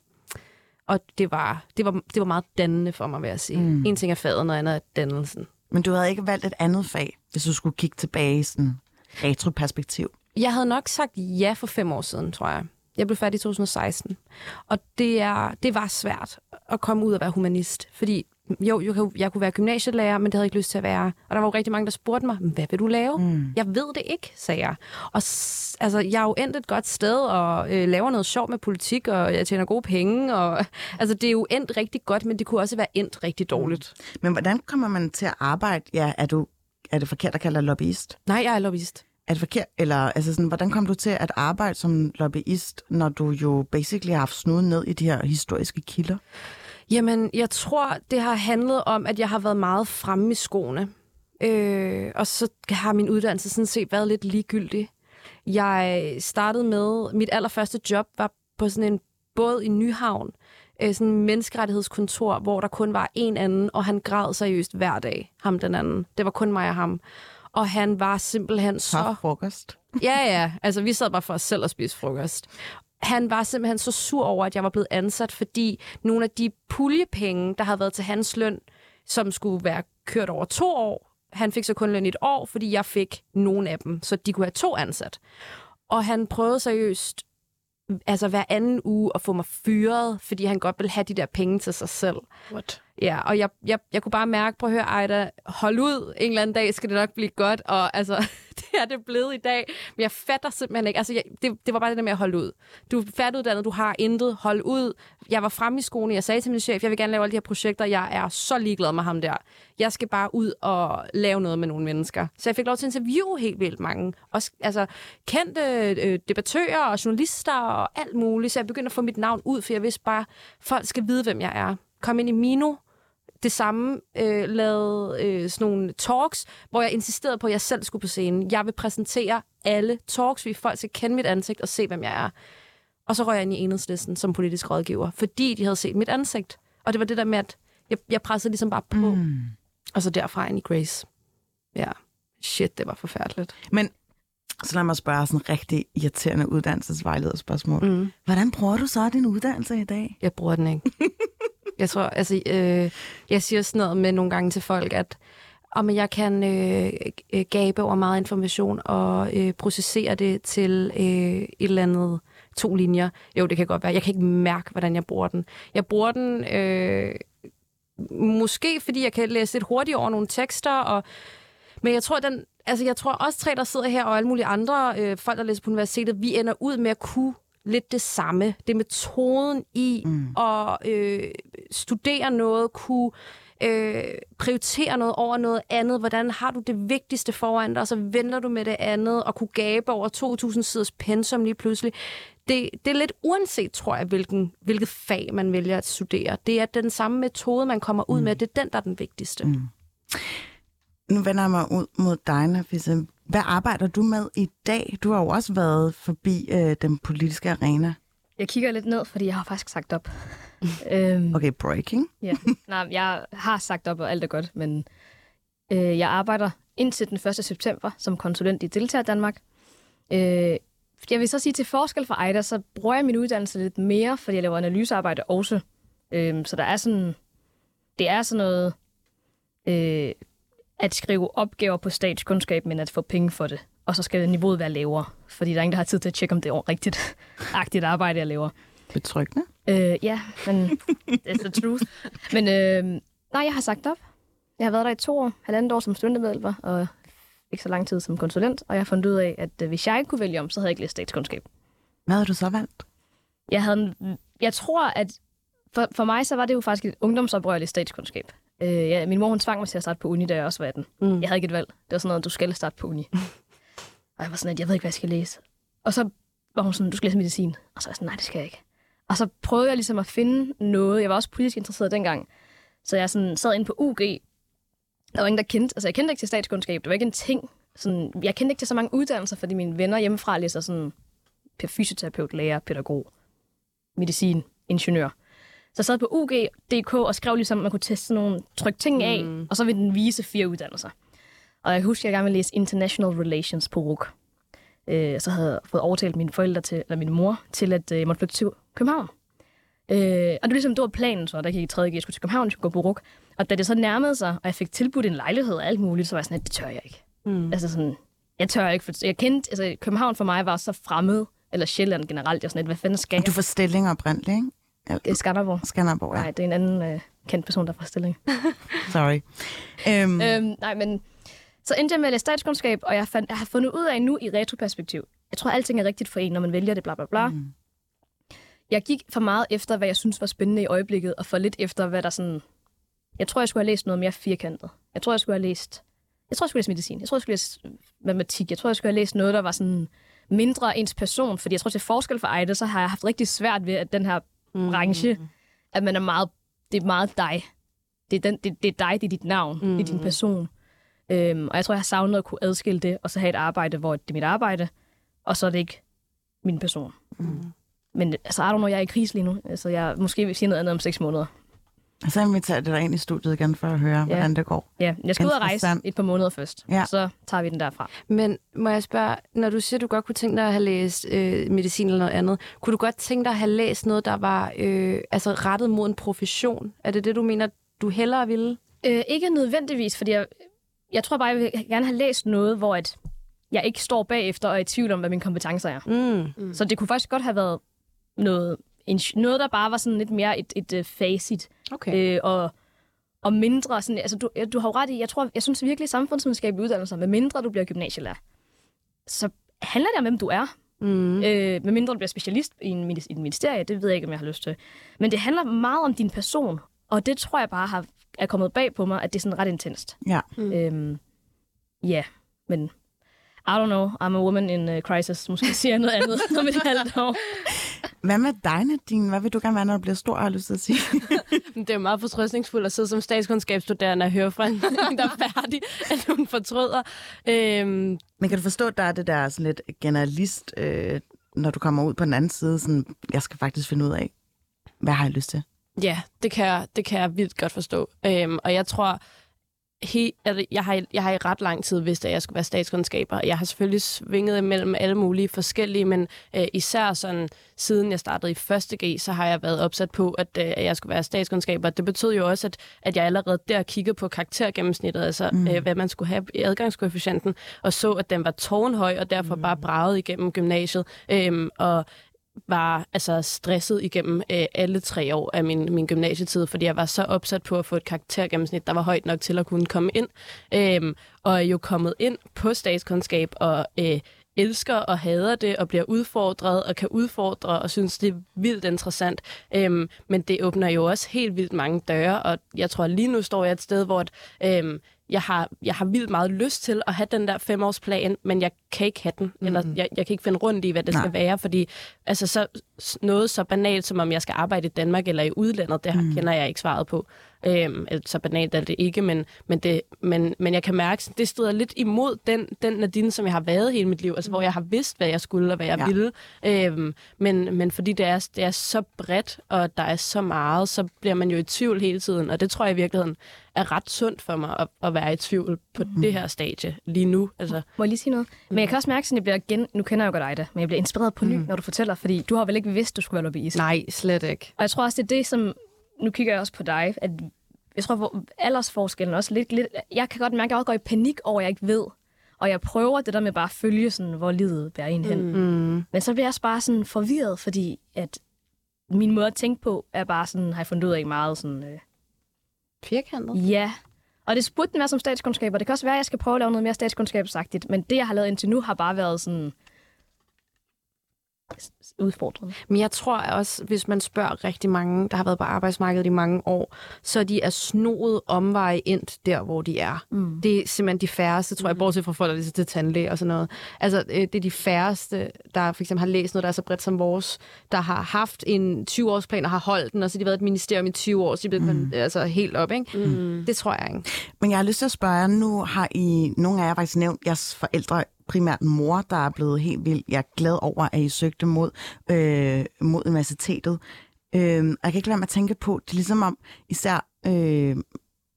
Og det var, det var, det var meget dannende for mig, vil jeg sige. Mm. En ting er faget, noget andet er dannelsen. Men du havde ikke valgt et andet fag, hvis du skulle kigge tilbage i sådan retroperspektiv. Jeg havde nok sagt ja for fem år siden, tror jeg. Jeg blev færdig i 2016. Og det, er, det var svært at komme ud og være humanist. Fordi jo, jeg, kunne- jeg kunne være gymnasielærer, men det havde jeg ikke lyst til at være. Og der var jo rigtig mange, der spurgte mig, hvad vil du lave? Mm. Jeg ved det ikke, sagde jeg. Og s- altså, jeg er jo endt et godt sted og øh, laver noget sjovt med politik, og jeg tjener gode penge. Og, altså, det er jo endt rigtig godt, men det kunne også være endt rigtig dårligt. Mm. Men hvordan kommer man til at arbejde? Ja, er, du, er det forkert at kalde dig lobbyist? Nej, jeg er lobbyist. Er det forkert? Eller altså sådan, hvordan kom du til at arbejde som lobbyist, når du jo basically har haft snuden ned i de her historiske kilder? Jamen, jeg tror, det har handlet om, at jeg har været meget fremme i skoene. Øh, og så har min uddannelse sådan set været lidt ligegyldig. Jeg startede med, mit allerførste job var på sådan en båd i Nyhavn. Øh, sådan en menneskerettighedskontor, hvor der kun var en anden, og han græd seriøst hver dag, ham den anden. Det var kun mig og ham. Og han var simpelthen så... Så frokost. Ja, ja. Altså, vi sad bare for os selv og spise frokost. Han var simpelthen så sur over, at jeg var blevet ansat, fordi nogle af de puljepenge, der havde været til hans løn, som skulle være kørt over to år, han fik så kun løn et år, fordi jeg fik nogle af dem, så de kunne have to ansat. Og han prøvede seriøst altså hver anden uge at få mig fyret, fordi han godt ville have de der penge til sig selv. What? Ja, og jeg, jeg, jeg kunne bare mærke, prøv at høre, Ejda, hold ud, en eller anden dag skal det nok blive godt, og altså, er det blevet i dag, men jeg fatter simpelthen ikke, altså, jeg, det, det var bare det der med at holde ud. Du er færdiguddannet, du har intet, hold ud. Jeg var fremme i skolen, jeg sagde til min chef, jeg vil gerne lave alle de her projekter, jeg er så ligeglad med ham der. Jeg skal bare ud og lave noget med nogle mennesker. Så jeg fik lov til at interviewe helt vildt mange, også, altså, kendte øh, debattører og journalister og alt muligt, så jeg begyndte at få mit navn ud, for jeg vidste bare, folk skal vide, hvem jeg er. Kom ind i Mino, det samme, øh, lavede øh, sådan nogle talks, hvor jeg insisterede på, at jeg selv skulle på scenen. Jeg vil præsentere alle talks, fordi folk skal kende mit ansigt og se, hvem jeg er. Og så røg jeg ind i enhedslisten som politisk rådgiver, fordi de havde set mit ansigt. Og det var det der med, at jeg, jeg pressede ligesom bare på. Mm. Og så derfra ind i Grace. Ja, shit, det var forfærdeligt. Men så lad mig spørge sådan en rigtig irriterende uddannelsesvejlederspørgsmål. Mm. Hvordan bruger du så din uddannelse i dag? Jeg bruger den ikke jeg tror, altså, øh, jeg siger sådan noget med nogle gange til folk, at om jeg kan øh, øh, gabe over meget information og øh, processere det til øh, et eller andet to linjer. Jo, det kan godt være. Jeg kan ikke mærke, hvordan jeg bruger den. Jeg bruger den øh, måske, fordi jeg kan læse lidt hurtigt over nogle tekster, og, men jeg tror, den, altså, jeg tror også tre, der sidder her, og alle mulige andre øh, folk, der læser på universitetet, vi ender ud med at kunne lidt det samme. Det er metoden i mm. at øh, studere noget, kunne øh, prioritere noget over noget andet. Hvordan har du det vigtigste foran dig, og så venter du med det andet, og kunne gabe over 2.000 siders pensum lige pludselig. Det, det er lidt uanset, tror jeg, hvilken, hvilket fag man vælger at studere. Det er den samme metode, man kommer ud mm. med. Det er den, der er den vigtigste. Mm. Nu vender jeg mig ud mod dig, Nafisa. Hvad arbejder du med i dag? Du har jo også været forbi øh, den politiske arena. Jeg kigger lidt ned, fordi jeg har faktisk sagt op. øhm, Okay, breaking. ja. Nej, jeg har sagt op, og alt er godt, men øh, jeg arbejder indtil den 1. september som konsulent i Deltager Danmark. Øh, jeg vil så sige, til forskel fra Ejda, så bruger jeg min uddannelse lidt mere, fordi jeg laver analysearbejde også. Øh, så der er sådan... Det det er sådan noget øh, at skrive opgaver på statskundskab, men at få penge for det. Og så skal niveauet være lavere, fordi der er ingen, der har tid til at tjekke, om det er rigtigt agtigt arbejde, jeg laver. Betryggende. Øh, ja, men it's the truth. Men øh, nej, jeg har sagt op. Jeg har været der i to år, halvandet år som studentermedhjælper, og ikke så lang tid som konsulent, og jeg har fundet ud af, at øh, hvis jeg ikke kunne vælge om, så havde jeg ikke læst statskundskab. Hvad har du så valgt? Jeg, havde, en- jeg tror, at for, for mig så var det jo faktisk et ungdomsoprørligt statskundskab. Øh, ja, min mor hun tvang mig til at starte på uni, da jeg også var 18. Mm. Jeg havde ikke et valg. Det var sådan noget, du skal starte på uni. og jeg var sådan, at jeg ved ikke, hvad jeg skal læse. Og så var hun sådan, du skal læse medicin. Og så var jeg sådan, nej, det skal jeg ikke. Og så prøvede jeg ligesom at finde noget. Jeg var også politisk interesseret dengang. Så jeg sådan sad inde på UG. Der var ingen, der kendte. Altså, jeg kendte ikke til statskundskab. Det var ikke en ting. Sådan, jeg kendte ikke til så mange uddannelser, fordi mine venner hjemmefra læser sådan fysioterapeut, lærer, pædagog, medicin, ingeniør. Så jeg sad på UG.dk og skrev ligesom, at man kunne teste sådan nogle, trykke ting af, mm. og så ville den vise fire uddannelser. Og jeg kan huske, at jeg gerne ville læse International Relations på RUK. Øh, så havde jeg fået overtalt mine forældre til, eller min mor til, at øh, jeg måtte flytte til København. Øh, og det var ligesom, det var planen så, der gik i 3. G, jeg skulle til København, jeg skulle gå på RUK. Og da det så nærmede sig, og jeg fik tilbudt en lejlighed og alt muligt, så var jeg sådan, at det tør jeg ikke. Mm. Altså sådan, jeg tør ikke, for jeg kendte, altså København for mig var så fremmed, eller Sjælland generelt, jeg sådan lidt, hvad fanden skal Du jeg? får stilling oprindeligt, ikke? Det er Skanderborg. Skanderborg, ja. Nej, det er en anden øh, kendt person, der får stilling. Sorry. Øhm, øhm, nej, men så endte jeg med at læse statskundskab, og jeg, fandt, jeg har fundet ud af nu i retroperspektiv. Jeg tror, alting er rigtigt for en, når man vælger det, bla bla bla. Mm. Jeg gik for meget efter, hvad jeg synes var spændende i øjeblikket, og for lidt efter, hvad der sådan... Jeg tror, jeg skulle have læst noget mere firkantet. Jeg tror, jeg skulle have læst... Jeg tror, jeg skulle læse medicin. Jeg tror, jeg skulle læse matematik. Jeg tror, jeg skulle have læst noget, der var sådan mindre ens person. Fordi jeg tror, til forskel for Ejde, så har jeg haft rigtig svært ved, at den her Mm. branche, at man er meget, det er meget dig. Det er, den, det, det er dig, det er dit navn, mm. det er din person. Øhm, og jeg tror, jeg har savnet at kunne adskille det, og så have et arbejde, hvor det er mit arbejde, og så er det ikke min person. Mm. Men altså, I don't know, jeg er i krise lige nu. Altså, jeg måske vil sige noget andet om seks måneder. Så inviterer jeg dig ind i studiet igen for at høre, ja. hvordan det går. Ja, jeg skal ud og rejse et par måneder først, Ja. og så tager vi den derfra. Men må jeg spørge, når du siger, at du godt kunne tænke dig at have læst øh, medicin eller noget andet, kunne du godt tænke dig at have læst noget, der var øh, altså rettet mod en profession? Er det det, du mener, du hellere ville? Øh, ikke nødvendigvis, fordi jeg, jeg tror bare, jeg vil gerne have læst noget, hvor at jeg ikke står bagefter og er i tvivl om, hvad mine kompetencer er. Mm. Mm. Så det kunne faktisk godt have været noget, en, noget der bare var sådan lidt mere et, et, et facit. Okay. Øh, og, og mindre sådan, altså du, du har jo ret i, jeg tror, jeg synes virkelig, samfundsvidenskabelige uddannelser, med mindre du bliver gymnasielærer, så handler det om, hvem du er. Mm. Øh, med mindre du bliver specialist i en, i en ministerie, det ved jeg ikke, om jeg har lyst til. Men det handler meget om din person, og det tror jeg bare har, er kommet bag på mig, at det er sådan ret intenst. Ja. Mm. Øhm, ja, men I don't know, I'm a woman in a crisis. Måske siger jeg noget andet om et halvt år. Hvad med dig, Nadine? Hvad vil du gerne være, når du bliver stor, har lyst til at sige? Det er jo meget fortrøstningsfuldt at sidde som statskundskabsstuderende og høre fra en, der er færdig, at hun fortryder. Øhm, Men kan du forstå, at der er det der sådan lidt generalist, øh, når du kommer ud på den anden side, sådan, jeg skal faktisk finde ud af, hvad har jeg lyst til? Ja, det kan jeg, det kan jeg vildt godt forstå. Øhm, og jeg tror, he, altså, jeg, har, jeg har i ret lang tid vidst, at jeg skulle være statskundskaber. Jeg har selvfølgelig svinget imellem alle mulige forskellige, men øh, især sådan, siden jeg startede i 1. G, så har jeg været opsat på, at, øh, at jeg skulle være statskundskaber. Det betød jo også, at, at jeg allerede der kiggede på karaktergennemsnittet, altså mm. øh, hvad man skulle have i adgangskoefficienten, og så, at den var tårnhøj, og derfor mm. bare bragede igennem gymnasiet. Øhm, og var altså stresset igennem øh, alle tre år af min, min gymnasietid, fordi jeg var så opsat på at få et karaktergennemsnit, der var højt nok til at kunne komme ind. Øhm, og er jo kommet ind på statskundskab og øh, elsker og hader det og bliver udfordret og kan udfordre og synes, det er vildt interessant. Øhm, men det åbner jo også helt vildt mange døre, og jeg tror lige nu står jeg et sted, hvor at, øhm, jeg har, jeg har vildt meget lyst til at have den der femårsplan, men jeg kan ikke have den, mm. eller jeg, jeg kan ikke finde rundt i, hvad det Nej. skal være, fordi altså, så, noget så banalt, som om jeg skal arbejde i Danmark eller i udlandet, det mm. kender jeg ikke svaret på. Øhm, eller så banalt er det ikke, men, men, det, men, men jeg kan mærke, det strider lidt imod den, den Nadine, som jeg har været hele mit liv, altså hvor jeg har vidst, hvad jeg skulle og hvad jeg ja. ville. Øhm, men, men fordi det er, det er så bredt, og der er så meget, så bliver man jo i tvivl hele tiden, og det tror jeg i virkeligheden er ret sundt for mig at, at være i tvivl på mm. det her stadie lige nu. Altså, Må jeg lige sige noget? Men jeg kan også mærke, at jeg bliver gen... Nu kender jeg jo godt dig, men jeg bliver inspireret på ny, mm. når du fortæller, fordi du har vel ikke vidst, du skulle være lobbyist. Nej, slet ikke. Og jeg tror også, det er det, som... Nu kigger jeg også på dig, at jeg tror, hvor aldersforskellen også lidt, lidt... Jeg kan godt mærke, at jeg også går i panik over, at jeg ikke ved. Og jeg prøver det der med bare at følge, sådan, hvor livet bærer en hen. Mm. Men så bliver jeg også bare sådan forvirret, fordi at min måde at tænke på er bare sådan, har jeg fundet ud af meget sådan... Øh, Firkantet. ja. Og det spurgte være som statskundskab, og det kan også være, at jeg skal prøve at lave noget mere statskundskabsagtigt. Men det, jeg har lavet indtil nu, har bare været sådan udfordrende. Men jeg tror også, hvis man spørger rigtig mange, der har været på arbejdsmarkedet i mange år, så de er snoet omveje ind der, hvor de er. Mm. Det er simpelthen de færreste, tror jeg, bortset fra folk, der er til tandlæge og sådan noget. Altså, øh, det er de færreste, der for eksempel har læst noget, der er så bredt som vores, der har haft en 20-årsplan og har holdt den, og så har de været et ministerium i 20 år, så de er blevet mm. altså, helt op, ikke? Mm. Det tror jeg ikke. Men jeg har lyst til at spørge nu har I, nogle af jer faktisk nævnt jeres forældre, primært mor, der er blevet helt vild. Jeg er glad over, at I søgte mod, øh, mod universitetet. Øh, og jeg kan ikke lade mig at tænke på, det er ligesom om, især øh,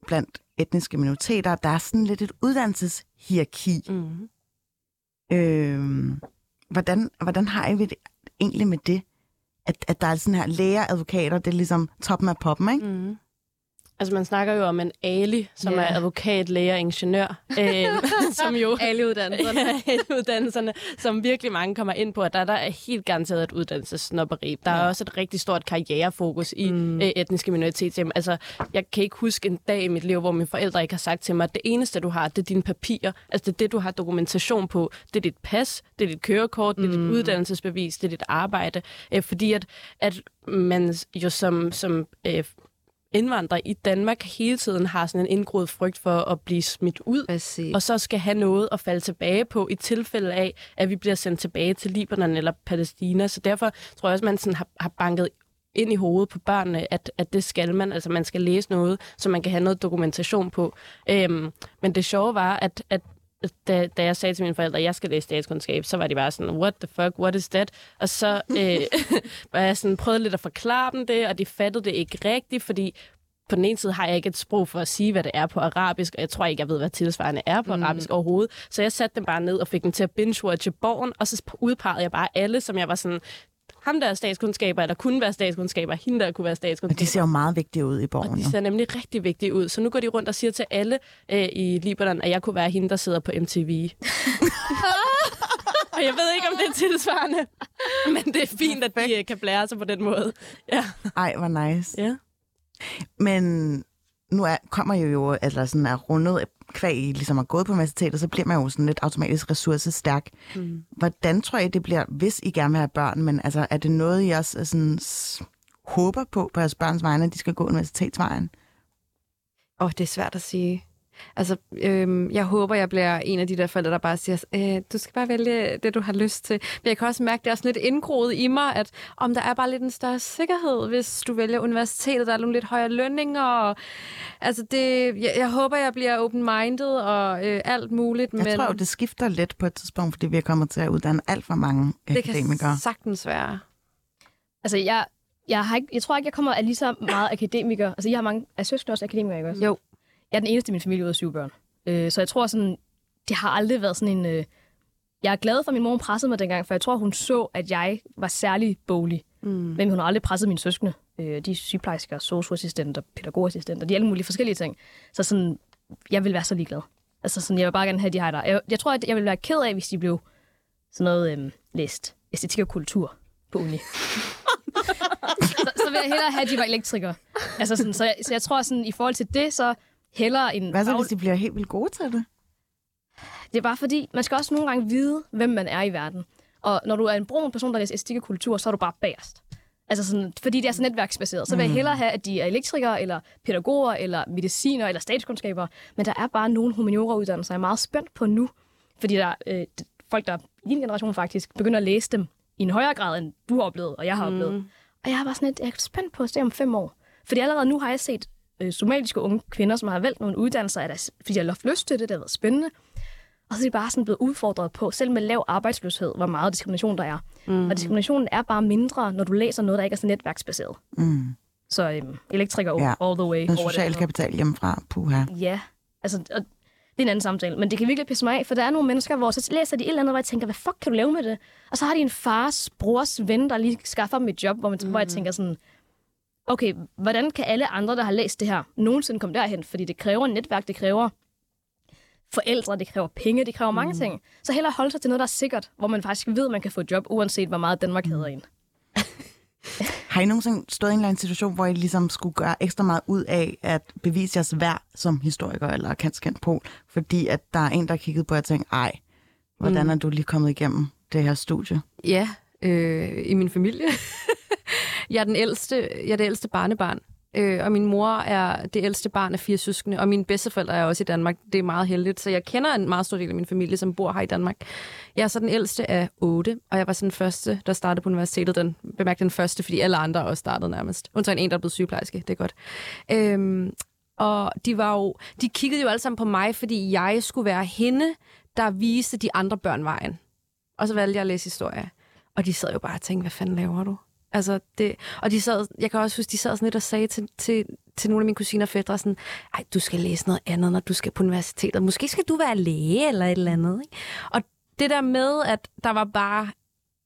blandt etniske minoriteter, der er sådan lidt et uddannelseshierarki. Mm. Øh, hvordan, hvordan har I det egentlig med det? At, at der er sådan her læger, advokater, det er ligesom toppen af poppen, ikke? Mm. Altså, man snakker jo om en Ali, som Ja. yeah. er advokat, læge og ingeniør, øh, som jo Alle uddannelserne. Ja, uddannelserne, som virkelig mange kommer ind på, at der, der er helt garanteret et uddannelsesnopperi. Der er også et rigtig stort karrierefokus i mm. øh, etniske minoritetshjem. Altså, jeg kan ikke huske en dag i mit liv, hvor mine forældre ikke har sagt til mig, at det eneste, du har, det er dine papirer. Altså, det er det, du har dokumentation på. Det er dit pas, det er dit kørekort, det er dit uddannelsesbevis, det er dit arbejde. Øh, fordi at, at man jo som, som øh, indvandrer i Danmark hele tiden har sådan en indgroet frygt for at blive smidt ud Præcis. og så skal have noget at falde tilbage på i tilfælde af, at vi bliver sendt tilbage til Libanon eller Palæstina. Så derfor tror jeg også, man sådan har, har banket ind i hovedet på børnene, at, at det skal man. Altså man skal læse noget, så man kan have noget dokumentation på. Øhm, men det sjove var, at, at da, da jeg sagde til mine forældre, at jeg skal læse statskundskab, så var de bare sådan, what the fuck, what is that? Og så øh, var jeg sådan, prøvede lidt at forklare dem det, og de fattede det ikke rigtigt, fordi på den ene side har jeg ikke et sprog for at sige, hvad det er på arabisk, og jeg tror ikke, jeg ved, hvad tilsvarende er på mm. arabisk overhovedet. Så jeg satte dem bare ned og fik dem til at binge-watche Borgen, og så udpegede jeg bare alle, som jeg var sådan, ham der er statskundskaber, eller kunne være statskundskaber, hende der kunne være Og statskundskaber. de ser jo meget vigtige ud i Og borgen. de jo. ser nemlig rigtig vigtige ud. Så nu går de rundt og siger til alle øh, i Libanon, at jeg kunne være hende, der sidder på MTV. og jeg ved ikke, om det er tilsvarende, men det er fint, at de øh, kan blære sig på den måde. Ja. Ej, hvor nice. ja. Men nu er, kommer I jo, eller sådan er rundet kvæg i ligesom er gået på universitetet, så bliver man jo sådan lidt automatisk ressourcestærk. Mm. Hvordan tror I, det bliver, hvis I gerne vil have børn, men altså, er det noget, I også er sådan, håber på på jeres børns vegne, at de skal gå universitetsvejen? Åh, oh, det er svært at sige. Altså, øhm, jeg håber, jeg bliver en af de der forældre, der bare siger, øh, du skal bare vælge det, du har lyst til. Men jeg kan også mærke, det er sådan lidt indgroet i mig, at om der er bare lidt en større sikkerhed, hvis du vælger universitetet, der er nogle lidt højere lønninger. Og, altså, det, jeg, jeg håber, jeg bliver open-minded og øh, alt muligt. Jeg men tror det skifter lidt på et tidspunkt, fordi vi er kommet til at uddanne alt for mange det akademikere. kan sagtens være. Altså, jeg, jeg, har ikke, jeg tror ikke, jeg kommer af lige så meget akademiker. Altså, jeg har mange af søskende også akademikere, ikke også? Jo. Jeg er den eneste i min familie ud af syv børn. Øh, så jeg tror sådan, det har aldrig været sådan en... Øh, jeg er glad for, at min mor pressede mig dengang, for jeg tror, hun så, at jeg var særlig boglig. Mm. Men hun har aldrig presset mine søskende. Øh, de er sygeplejersker, socioassistenter, pædagogassistenter, de er alle mulige forskellige ting. Så sådan, jeg vil være så ligeglad. Altså sådan, jeg vil bare gerne have, at de har der. Jeg, jeg tror, at jeg vil være ked af, hvis de blev sådan noget øh, læst æstetik og kultur på uni. så, så vil jeg hellere have, at de var elektrikere. Altså sådan, så, jeg, så jeg tror sådan, i forhold til det, så hellere en... Hvad så, hvis de bliver helt vildt gode til det? det er bare fordi, man skal også nogle gange vide, hvem man er i verden. Og når du er en brun person, der læser æstetik og kultur, så er du bare bagerst. Altså sådan, fordi det er så netværksbaseret. Så vil jeg hellere have, at de er elektrikere, eller pædagoger, eller mediciner, eller statskundskaber. Men der er bare nogle humaniora-uddannelser, jeg er meget spændt på nu. Fordi der er øh, folk, der i din generation faktisk begynder at læse dem i en højere grad, end du har oplevet, og jeg har oplevet. Og jeg har bare sådan lidt, jeg er spændt på at se om fem år. Fordi allerede nu har jeg set øh, somaliske unge kvinder, som har valgt nogle uddannelser, af deres, fordi jeg har lyst til det, det har været spændende. Og så er de bare sådan blevet udfordret på, selv med lav arbejdsløshed, hvor meget diskrimination der er. Mm. Og diskriminationen er bare mindre, når du læser noget, der ikke er så netværksbaseret. Mm. Så øhm, elektriker Ja. all the way. Den over det kapital hjemmefra, puha. Ja, altså, og det er en anden samtale. Men det kan virkelig pisse mig af, for der er nogle mennesker, hvor så læser de et eller andet, hvor jeg tænker, hvad fuck kan du lave med det? Og så har de en fars, brors ven, der lige skaffer dem et job, hvor, man, mm. hvor jeg tænker sådan, okay, hvordan kan alle andre, der har læst det her, nogensinde komme derhen? Fordi det kræver netværk, det kræver forældre, det kræver penge, det kræver mange Mm. ting. Så hellere holde sig til noget, der er sikkert, hvor man faktisk ved, man kan få et job, uanset hvor meget Danmark hedder en. Har I nogensinde stået i en eller anden situation, hvor I ligesom skulle gøre ekstra meget ud af at bevise jeres værd som historiker eller kanskent pol, fordi at der er en, der kiggede på jer og tænkte, ej, hvordan Mm. er du lige kommet igennem det her studie? Ja, øh, i min familie. jeg, er den ældste, jeg er det ældste barnebarn, øh, og min mor er det ældste barn af fire søskende, og mine bedsteforældre er også i Danmark. Det er meget heldigt, så jeg kender en meget stor del af min familie, som bor her i Danmark. Jeg er så den ældste af otte, og jeg var så den første, der startede på universitetet. Den bemærkte den første, fordi alle andre også startede nærmest. Undtagen en, der er blevet sygeplejerske. Det er godt. Øhm, og de var jo, de kiggede jo alle sammen på mig, fordi jeg skulle være hende, der viste de andre børn vejen. Og så valgte jeg at læse historie. Og de sad jo bare og tænkte, hvad fanden laver du? Altså, det, og de sad, jeg kan også huske, de sad sådan lidt og sagde til, til, til nogle af mine kusiner og fædre sådan, ej, du skal læse noget andet, når du skal på universitetet. Måske skal du være læge eller et eller andet. Ikke? Og det der med, at der var bare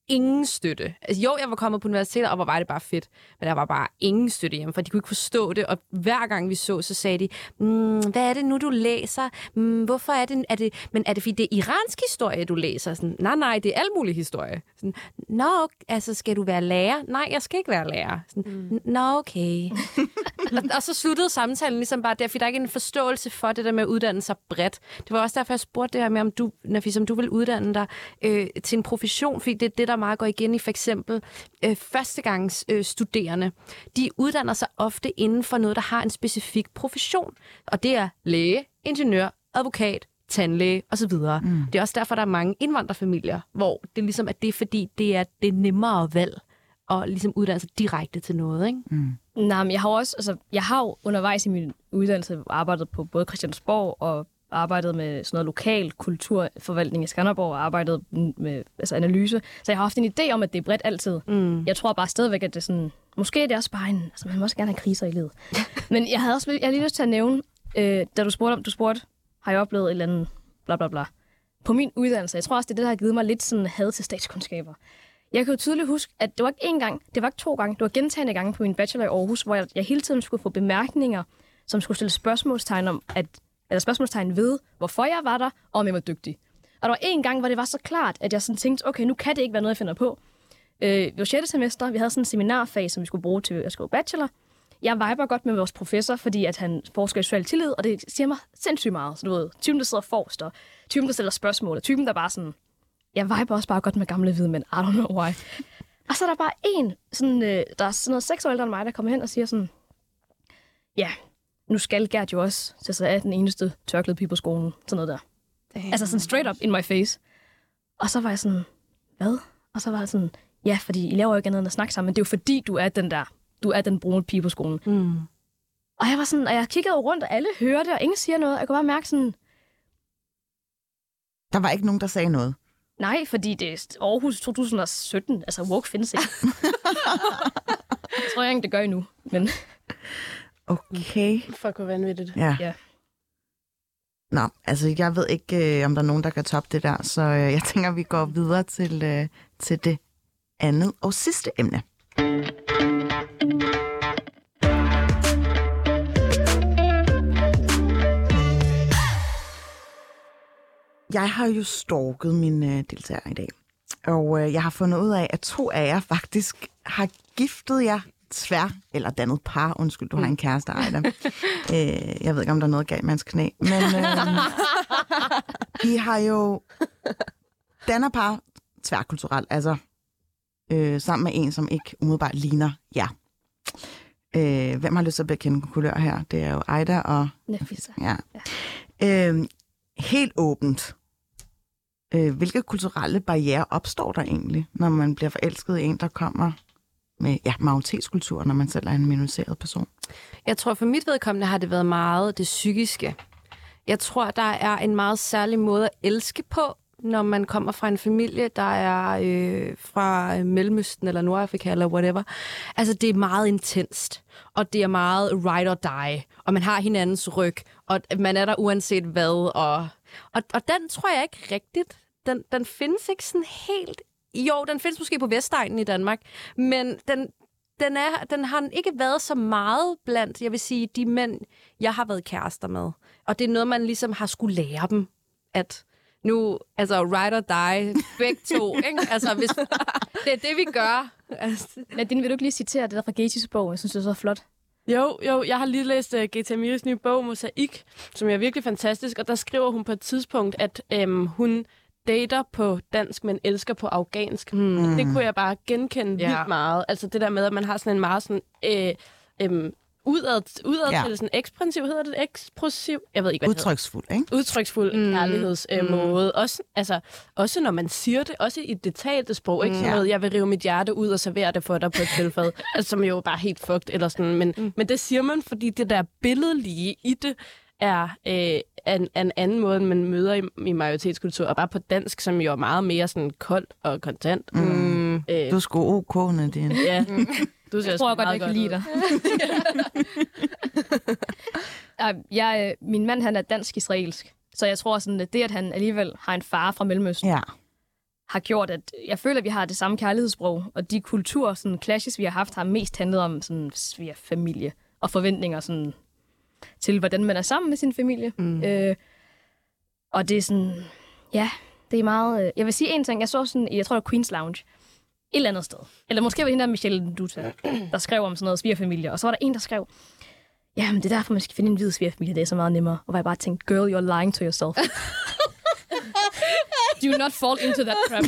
ingen støtte. Altså, jo, jeg var kommet på universitetet, og hvor var det bare fedt. Men der var bare ingen støtte hjemme, for de kunne ikke forstå det. Og hver gang vi så, så sagde de, mm, hvad er det nu, du læser? Mm, hvorfor er det, er det... Men er det fordi, det er iransk historie, du læser? Sådan, nej, nej, det er alt mulig historie. Sådan, Nå, altså, skal du være lærer? Nej, jeg skal ikke være lærer. Sådan, mm. Nå, okay. og, og så sluttede samtalen ligesom bare der, fordi der er ikke en forståelse for det der med at uddanne sig bredt. Det var også derfor, jeg spurgte det her med, om du, Nafis, om du vil uddanne dig øh, til en profession, fordi det er det, der meget går igen i for eksempel øh, førstegangs øh, studerende. De uddanner sig ofte inden for noget, der har en specifik profession. Og det er læge, ingeniør, advokat, tandlæge osv. Mm. Det er også derfor, der er mange indvandrerfamilier, hvor det ligesom er det, fordi det er det nemmere valg at ligesom uddanne sig direkte til noget. Ikke? Mm. Nej, men jeg har også, altså, jeg har jo undervejs i min uddannelse arbejdet på både Christiansborg og arbejdet med sådan noget lokal kulturforvaltning i Skanderborg og arbejdet med altså analyse. Så jeg har haft en idé om, at det er bredt altid. Mm. Jeg tror bare stadigvæk, at det er sådan... Måske er det også bare en... Altså, man må også gerne have kriser i livet. Men jeg havde også jeg havde lige lyst til at nævne, øh, da du spurgte om, du spurgte, har jeg oplevet et eller andet bla bla bla. På min uddannelse, jeg tror også, det er det, der har givet mig lidt sådan had til statskundskaber. Jeg kan jo tydeligt huske, at det var ikke én gang, det var ikke to gange, det var gentagende gange på min bachelor i Aarhus, hvor jeg, jeg hele tiden skulle få bemærkninger, som skulle stille spørgsmålstegn om, at, eller spørgsmålstegn ved, hvorfor jeg var der, og om jeg var dygtig. Og der var en gang, hvor det var så klart, at jeg sådan tænkte, okay, nu kan det ikke være noget, jeg finder på. Øh, det var 6. semester, vi havde sådan en seminarfag, som vi skulle bruge til at skrive bachelor. Jeg viber godt med vores professor, fordi at han forsker i social tillid, og det siger mig sindssygt meget. Så du ved, typen, der sidder forrest, og typen, der stiller spørgsmål, og typen, der bare sådan, jeg viber også bare godt med gamle hvide mænd. I don't know why. Og så er der bare en, sådan, øh, der er sådan noget seks år ældre end mig, der kommer hen og siger sådan, ja, nu skal Gert jo også til sig af den eneste tørklæde pige på skolen. Sådan noget der. Damn. Altså sådan straight up in my face. Og så var jeg sådan, hvad? Og så var jeg sådan, ja, fordi I laver jo ikke andet end at snakke sammen, men det er jo fordi, du er den der, du er den brune pige på skolen. Mm. Og jeg var sådan, og jeg kiggede rundt, og alle hørte, og ingen siger noget. Jeg kunne bare mærke sådan, Der var ikke nogen, der sagde noget. nej, fordi det er Aarhus 2017. Altså, woke findes ikke. jeg tror jeg ikke, det gør endnu. Men Okay. Fuck, hvor vanvittigt. Ja. Ja. Nå, altså jeg ved ikke, øh, om der er nogen, der kan toppe det der, så øh, jeg tænker, vi går videre til, øh, til det andet og sidste emne. Jeg har jo stalket mine øh, deltagere i dag, og øh, jeg har fundet ud af, at to af jer faktisk har giftet jer tvær, eller dannet par. Undskyld, du har en kæreste, Ejda. øh, jeg ved ikke, om der er noget galt med hans knæ, men øh, I har jo dannet par tværkulturelt, altså øh, sammen med en, som ikke umiddelbart ligner jer. Øh, hvem har lyst til at bekende kulør her? Det er jo Ejda og Nafisa. Ja. Øhm, helt åbent. Øh, hvilke kulturelle barriere opstår der egentlig, når man bliver forelsket i en, der kommer med ja, majoritetskultur, når man selv er en minoriseret person? Jeg tror, for mit vedkommende har det været meget det psykiske. Jeg tror, der er en meget særlig måde at elske på, når man kommer fra en familie, der er øh, fra øh, Mellemøsten eller Nordafrika eller whatever. Altså, det er meget intenst, og det er meget ride or die, og man har hinandens ryg, og man er der uanset hvad. Og, og, og den tror jeg ikke rigtigt. Den, den findes ikke sådan helt... Jo, den findes måske på Vestegnen i Danmark, men den, den, er, den har ikke været så meget blandt, jeg vil sige, de mænd, jeg har været kærester med. Og det er noget, man ligesom har skulle lære dem, at nu, altså, ride or die, begge to, ikke? Altså, hvis, det er det, vi gør. Altså, Nadine, vil du ikke lige citere det der fra Gates' bog? Jeg synes, det er så flot. Jo, jo, jeg har lige læst uh, Gita Miris nye bog, Mosaik, som er virkelig fantastisk, og der skriver hun på et tidspunkt, at øhm, hun dater på dansk, men elsker på afghansk. Mm. Det kunne jeg bare genkende Ja. vildt meget. Altså det der med, at man har sådan en meget sådan... Øh, øhm, udad, udad Ja. til sådan ekspansiv, hedder det eksplosiv? Jeg ved ikke, hvad det Udtryksfuld, ikke? udtryksfuld mm. kærlighedsmåde. Øh, måde. også, altså, også når man siger det, også i det talte sprog. Ikke? Sådan Ja. noget, jeg vil rive mit hjerte ud og servere det for dig på et tilfælde. altså, som jo bare helt fucked. Eller sådan. Men, mm. men det siger man, fordi det der billedlige i det er øh, en, en anden måde, end man møder i, i majoritetskultur. Og bare på dansk, som jo er meget mere sådan koldt og kontant. Mm. Øh, Du er sgu ok, Nadine. ja. Du ser Jeg tror godt, jeg kan lide dig. Jeg, øh, min mand, han er dansk-israelsk. Så jeg tror sådan, at det, at han alligevel har en far fra Mellemøsten, Ja. har gjort, at jeg føler, at vi har det samme kærlighedssprog. Og de kultur, sådan clashes, vi har haft, har mest handlet om sådan, familie og forventninger sådan, til, hvordan man er sammen med sin familie. Mm. Øh, og det er sådan, ja, det er meget... Øh, jeg vil sige en ting. Jeg så sådan, jeg tror, det var Queen's Lounge. Et eller andet sted. Eller måske var det hende der Michelle Duta, der skrev om sådan noget svigerfamilie. Og så var der en, der skrev, jamen det er derfor, man skal finde en hvid svigerfamilie. Det er så meget nemmere. Og jeg bare tænkte, girl, you're lying to yourself. Do not fall into that trap.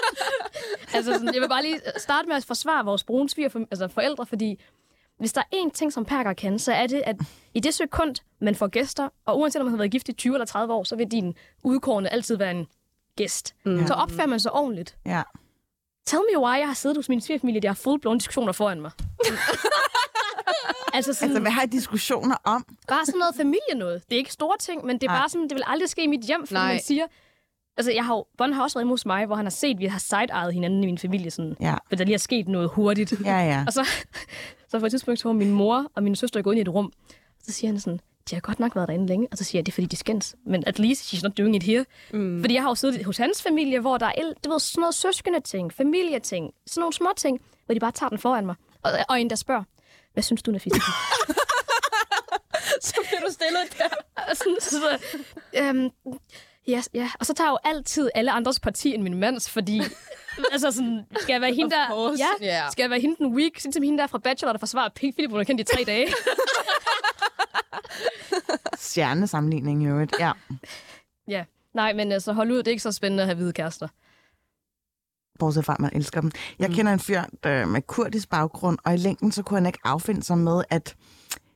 altså, sådan, jeg vil bare lige starte med at forsvare vores brune svigerfam- altså forældre, fordi hvis der er én ting, som Perker kan, så er det, at i det sekund, man får gæster, og uanset om man har været gift i 20 eller 30 år, så vil din udkårende altid være en gæst. Mm. Så opfører man sig ordentligt. Ja. Tell me why jeg har siddet hos min svigerfamilie, der har full-blown diskussioner foran mig. altså sådan, Altså, hvad har I diskussioner om? bare sådan noget familie noget. Det er ikke store ting, men det er Nej. bare sådan, det vil aldrig ske i mit hjem, fordi Nej. man siger... Altså, jeg har jo, Bon har også været hjemme hos mig, hvor han har set, at vi har side-ejet hinanden i min familie, sådan, Ja. for der lige er sket noget hurtigt. Ja, ja. Og så, så på et tidspunkt, så min mor og min søster gået ind i et rum. Så siger han sådan, de har godt nok været derinde længe. Og så siger jeg, det er fordi, de skændes. Men at least she's not doing it here. Mm. Fordi jeg har jo siddet hos hans familie, hvor der er el- du ved, sådan noget søskende ting, familieting, sådan nogle små ting, hvor de bare tager den foran mig. Og, og en, der spørger, hvad synes du, Nafisa? Så bliver du stillet der. Og sådan, så, øhm, ja, ja. Og så tager jeg jo altid alle andres parti end min mands, fordi altså sådan, skal jeg være hende der, ja, Ja. skal jeg være hende den sådan som hende der fra Bachelor, der forsvarer Pink Philip, hun har kendt i tre dage. Stjernesammenligning i øvrigt. Ja. ja. Nej, men altså hold ud, det er ikke så spændende at have hvide kærester. Bortset fra, at man elsker dem. Jeg mm. kender en fyr der, med kurdisk baggrund, og i længden så kunne han ikke affinde sig med, at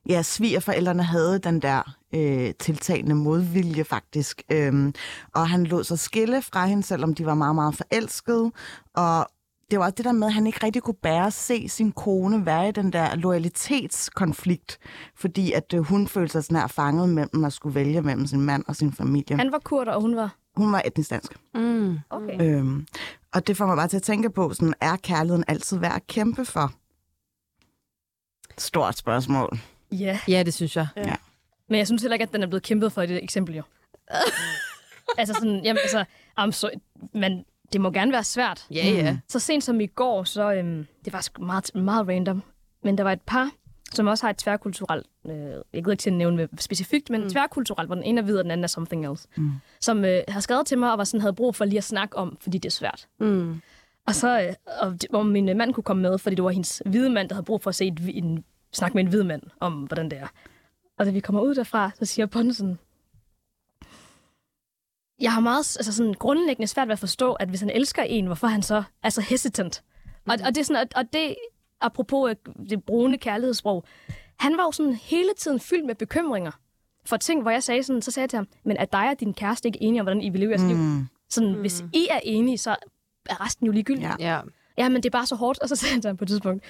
ja, svigerforældrene havde den der øh, tiltagende modvilje faktisk. Øhm, og han lod sig skille fra hende, selvom de var meget, meget forelskede. Og det var også det der med, at han ikke rigtig kunne bære at se sin kone være i den der loyalitetskonflikt, fordi at øh, hun følte sig sådan her fanget mellem at skulle vælge mellem sin mand og sin familie. Han var kurder, og hun var... Hun var etnisk dansk. Mm. Okay. Øhm, og det får mig bare til at tænke på, sådan, er kærligheden altid værd at kæmpe for? Stort spørgsmål. Ja. Ja, det synes jeg. Men jeg synes heller ikke, at den er blevet kæmpet for i det eksempel, jo. altså sådan, jamen, altså, I'm so, men det må gerne være svært. Ja, ja. Så sent som i går, så øhm, det var meget, meget random, men der var et par, som også har et tværkulturelt, øh, jeg gider ikke til at nævne hvad specifikt, men mm. tværkulturelt, hvor den ene er hvid, og den anden er something else, mm. som øh, har skrevet til mig, og var sådan, havde brug for lige at snakke om, fordi det er svært. Mm. Og så, øh, og, det- hvor min mand kunne komme med, fordi det var hendes hvide mand, der havde brug for at se et, en, snakke med en hvid mand om, hvordan det er. Og da vi kommer ud derfra, så siger Bonne sådan, jeg har meget altså sådan, grundlæggende svært ved at forstå, at hvis han elsker en, hvorfor han så er så hesitant. Og, og, det er sådan, og, og det, apropos øh, det brune kærlighedssprog, han var jo sådan hele tiden fyldt med bekymringer for ting, hvor jeg sagde sådan, så sagde jeg til ham, men er dig og din kæreste ikke enige om, hvordan I vil leve jeres mm. liv? Sådan, mm. hvis I er enige, så er resten jo ligegyldigt. Ja. Ja. Ja, men det er bare så hårdt. Og så sagde han til ham på et tidspunkt,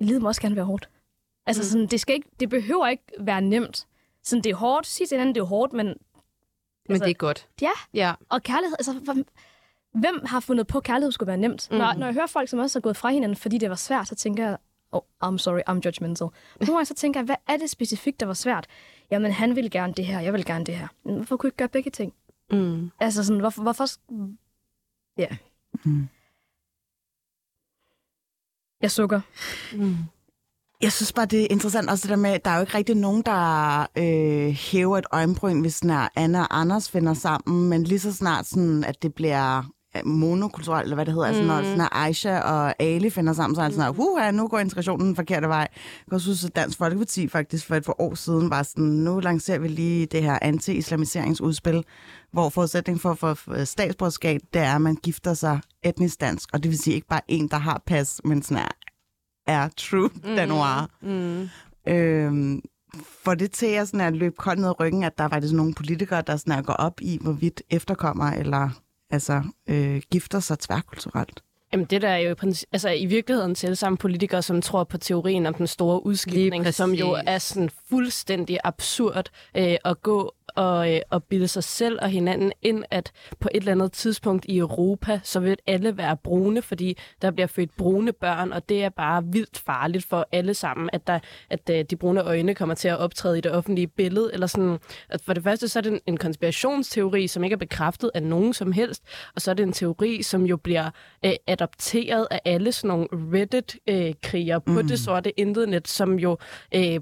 livet må også gerne være hårdt. Altså, mm. sådan, det, skal ikke, det behøver ikke være nemt. Sådan, det er hårdt. Sig til hinanden, det er hårdt, men... Men Altså- det er godt. Ja, Ja. og kærlighed... Altså, hvem- hvem har fundet på, at kærlighed skulle være nemt? Mm. Når, når jeg hører folk, som også er gået fra hinanden, fordi det var svært, så tænker jeg, oh, I'm sorry, I'm judgmental. Men nogle gange så tænker jeg, hvad er det specifikt, der var svært? Jamen, han ville gerne det her, jeg vil gerne det her. Men hvorfor kunne I ikke gøre begge ting? Mm. Altså, sådan, hvorfor... hvorfor ja. Jeg sukker. Jeg synes bare, det er interessant også det der med, der er jo ikke rigtig nogen, der øh, hæver et øjenbryn, hvis sådan Anna og Anders finder sammen, men lige så snart sådan, at det bliver øh, monokulturelt, eller hvad det hedder, mm. altså når sådan, at Aisha og Ali finder sammen, så er det sådan, at nu går integrationen den forkerte vej. Jeg synes, at Dansk Folkeparti faktisk for et par år siden var sådan, nu lancerer vi lige det her anti-islamiseringsudspil, hvor forudsætningen for at få statsborgerskab, det er, at man gifter sig etnisk dansk, og det vil sige ikke bare en, der har pas, men sådan er er true mm. danoir. Mm. Øhm, for det til at, sådan at løbe koldt ned ad ryggen, at der er faktisk nogle politikere, der sådan at går op i, hvorvidt efterkommer eller altså, øh, gifter sig tværkulturelt. Jamen det der er jo altså, i virkeligheden selv samme politikere, som tror på teorien om den store udskiftning, som jo er sådan fuldstændig absurd øh, at gå og, øh, og bilde sig selv og hinanden ind, at på et eller andet tidspunkt i Europa, så vil alle være brune, fordi der bliver født brune børn, og det er bare vildt farligt for alle sammen, at, der, at øh, de brune øjne kommer til at optræde i det offentlige billede. Eller sådan, at for det første så er det en, en konspirationsteori, som ikke er bekræftet af nogen som helst, og så er det en teori, som jo bliver øh, adopteret af alle sådan nogle Reddit-krigere øh, på mm. det sorte internet, som jo øh,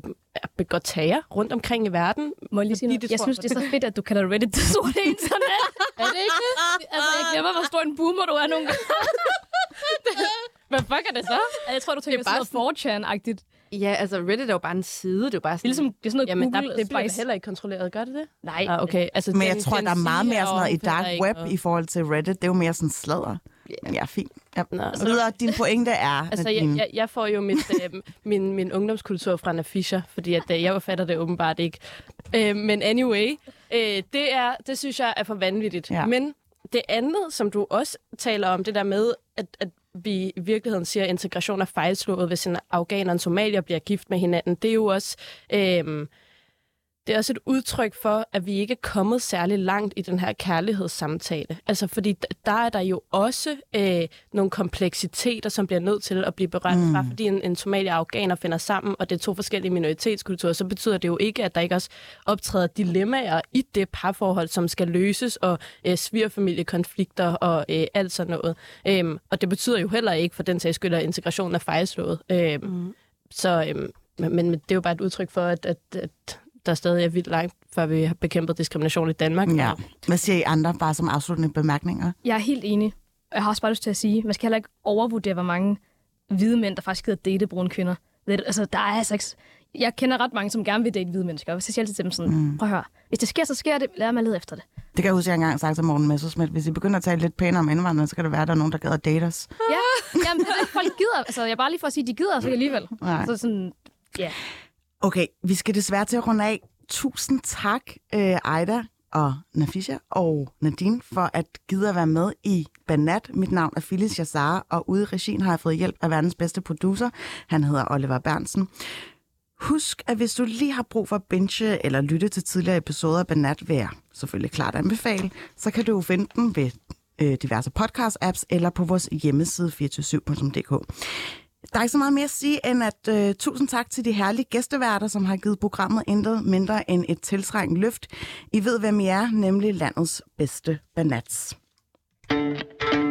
begår tager rundt omkring i verden. Må jeg lige sige noget? Jeg synes, det er så fedt, at du kalder Reddit det sorte internet. er det ikke det? Altså, jeg glemmer, hvor stor en boomer du er nogle gange. Hvad fuck er det så? Jeg tror, du tænker det er bare sådan 4chan-agtigt. Ja, altså Reddit er jo bare en side. Det er jo bare sådan... Det er, ligesom, det er sådan noget Jamen, Google der, det bliver heller ikke kontrolleret. Gør det det? Nej. Ah, okay. Altså, Men jeg den, tror, den der er meget mere sådan noget i dark web og... i forhold til Reddit. Det er jo mere sådan sladder. Yeah. Ja, fint. Ja. Nå, så videre, din pointe er... Altså, jeg, jeg, jeg får jo mit, øh, min, min ungdomskultur fra Anna Fischer, fordi at, øh, jeg fatter det åbenbart ikke. Øh, men anyway, øh, det, er, det synes jeg er for vanvittigt. Ja. Men det andet, som du også taler om, det der med, at, at vi i virkeligheden siger, at integration er fejlslået, hvis en afghaner og en somalier bliver gift med hinanden, det er jo også... Øh, det er også et udtryk for, at vi ikke er kommet særlig langt i den her kærlighedssamtale. Altså, fordi der er der jo også øh, nogle kompleksiteter, som bliver nødt til at blive berørt mm. fra, fordi en, en somalier og afghaner finder sammen, og det er to forskellige minoritetskulturer, så betyder det jo ikke, at der ikke også optræder dilemmaer i det parforhold, som skal løses, og øh, svigerfamiliekonflikter og øh, alt sådan noget. Øhm, og det betyder jo heller ikke, for den sags skyld, at integrationen er fejlslået. Øhm, mm. Så, øhm, men, men det er jo bare et udtryk for, at, at, at der stadig er vildt langt, før vi har bekæmpet diskrimination i Danmark. Ja. Hvad siger I andre, bare som afsluttende bemærkninger? Jeg er helt enig. Jeg har også bare lyst til at sige, man skal heller ikke overvurdere, hvor mange hvide mænd, der faktisk gider date brune kvinder. Altså, der er altså ikke... Jeg kender ret mange, som gerne vil date hvide mennesker, og så siger jeg altid til dem sådan, mm. prøv at høre, hvis det sker, så sker det, lad mig lede efter det. Det kan jeg huske, at jeg engang sagt til Morten Messersmith, hvis I begynder at tale lidt pænere om indvandrere, så kan det være, at der er nogen, der gider date os. Ja, jamen, det er folk gider. Altså, jeg er bare lige for at sige, at de gider os ikke alligevel. Nej. Så sådan, ja. Yeah. Okay, vi skal desværre til at runde af. Tusind tak, øh, Ejda og Nafisha og Nadine, for at gide at være med i Banat. Mit navn er Phyllis Jassar, og ude i regien har jeg fået hjælp af verdens bedste producer. Han hedder Oliver Bernsen. Husk, at hvis du lige har brug for at binge eller lytte til tidligere episoder af Banat, vil jeg selvfølgelig klart anbefale, så kan du finde dem ved øh, diverse podcast-apps eller på vores hjemmeside 247.dk. Der er ikke så meget mere at sige, end at øh, tusind tak til de herlige gæsteværter, som har givet programmet intet mindre end et tiltrængt løft. I ved, hvem I er, nemlig landets bedste banats. thank you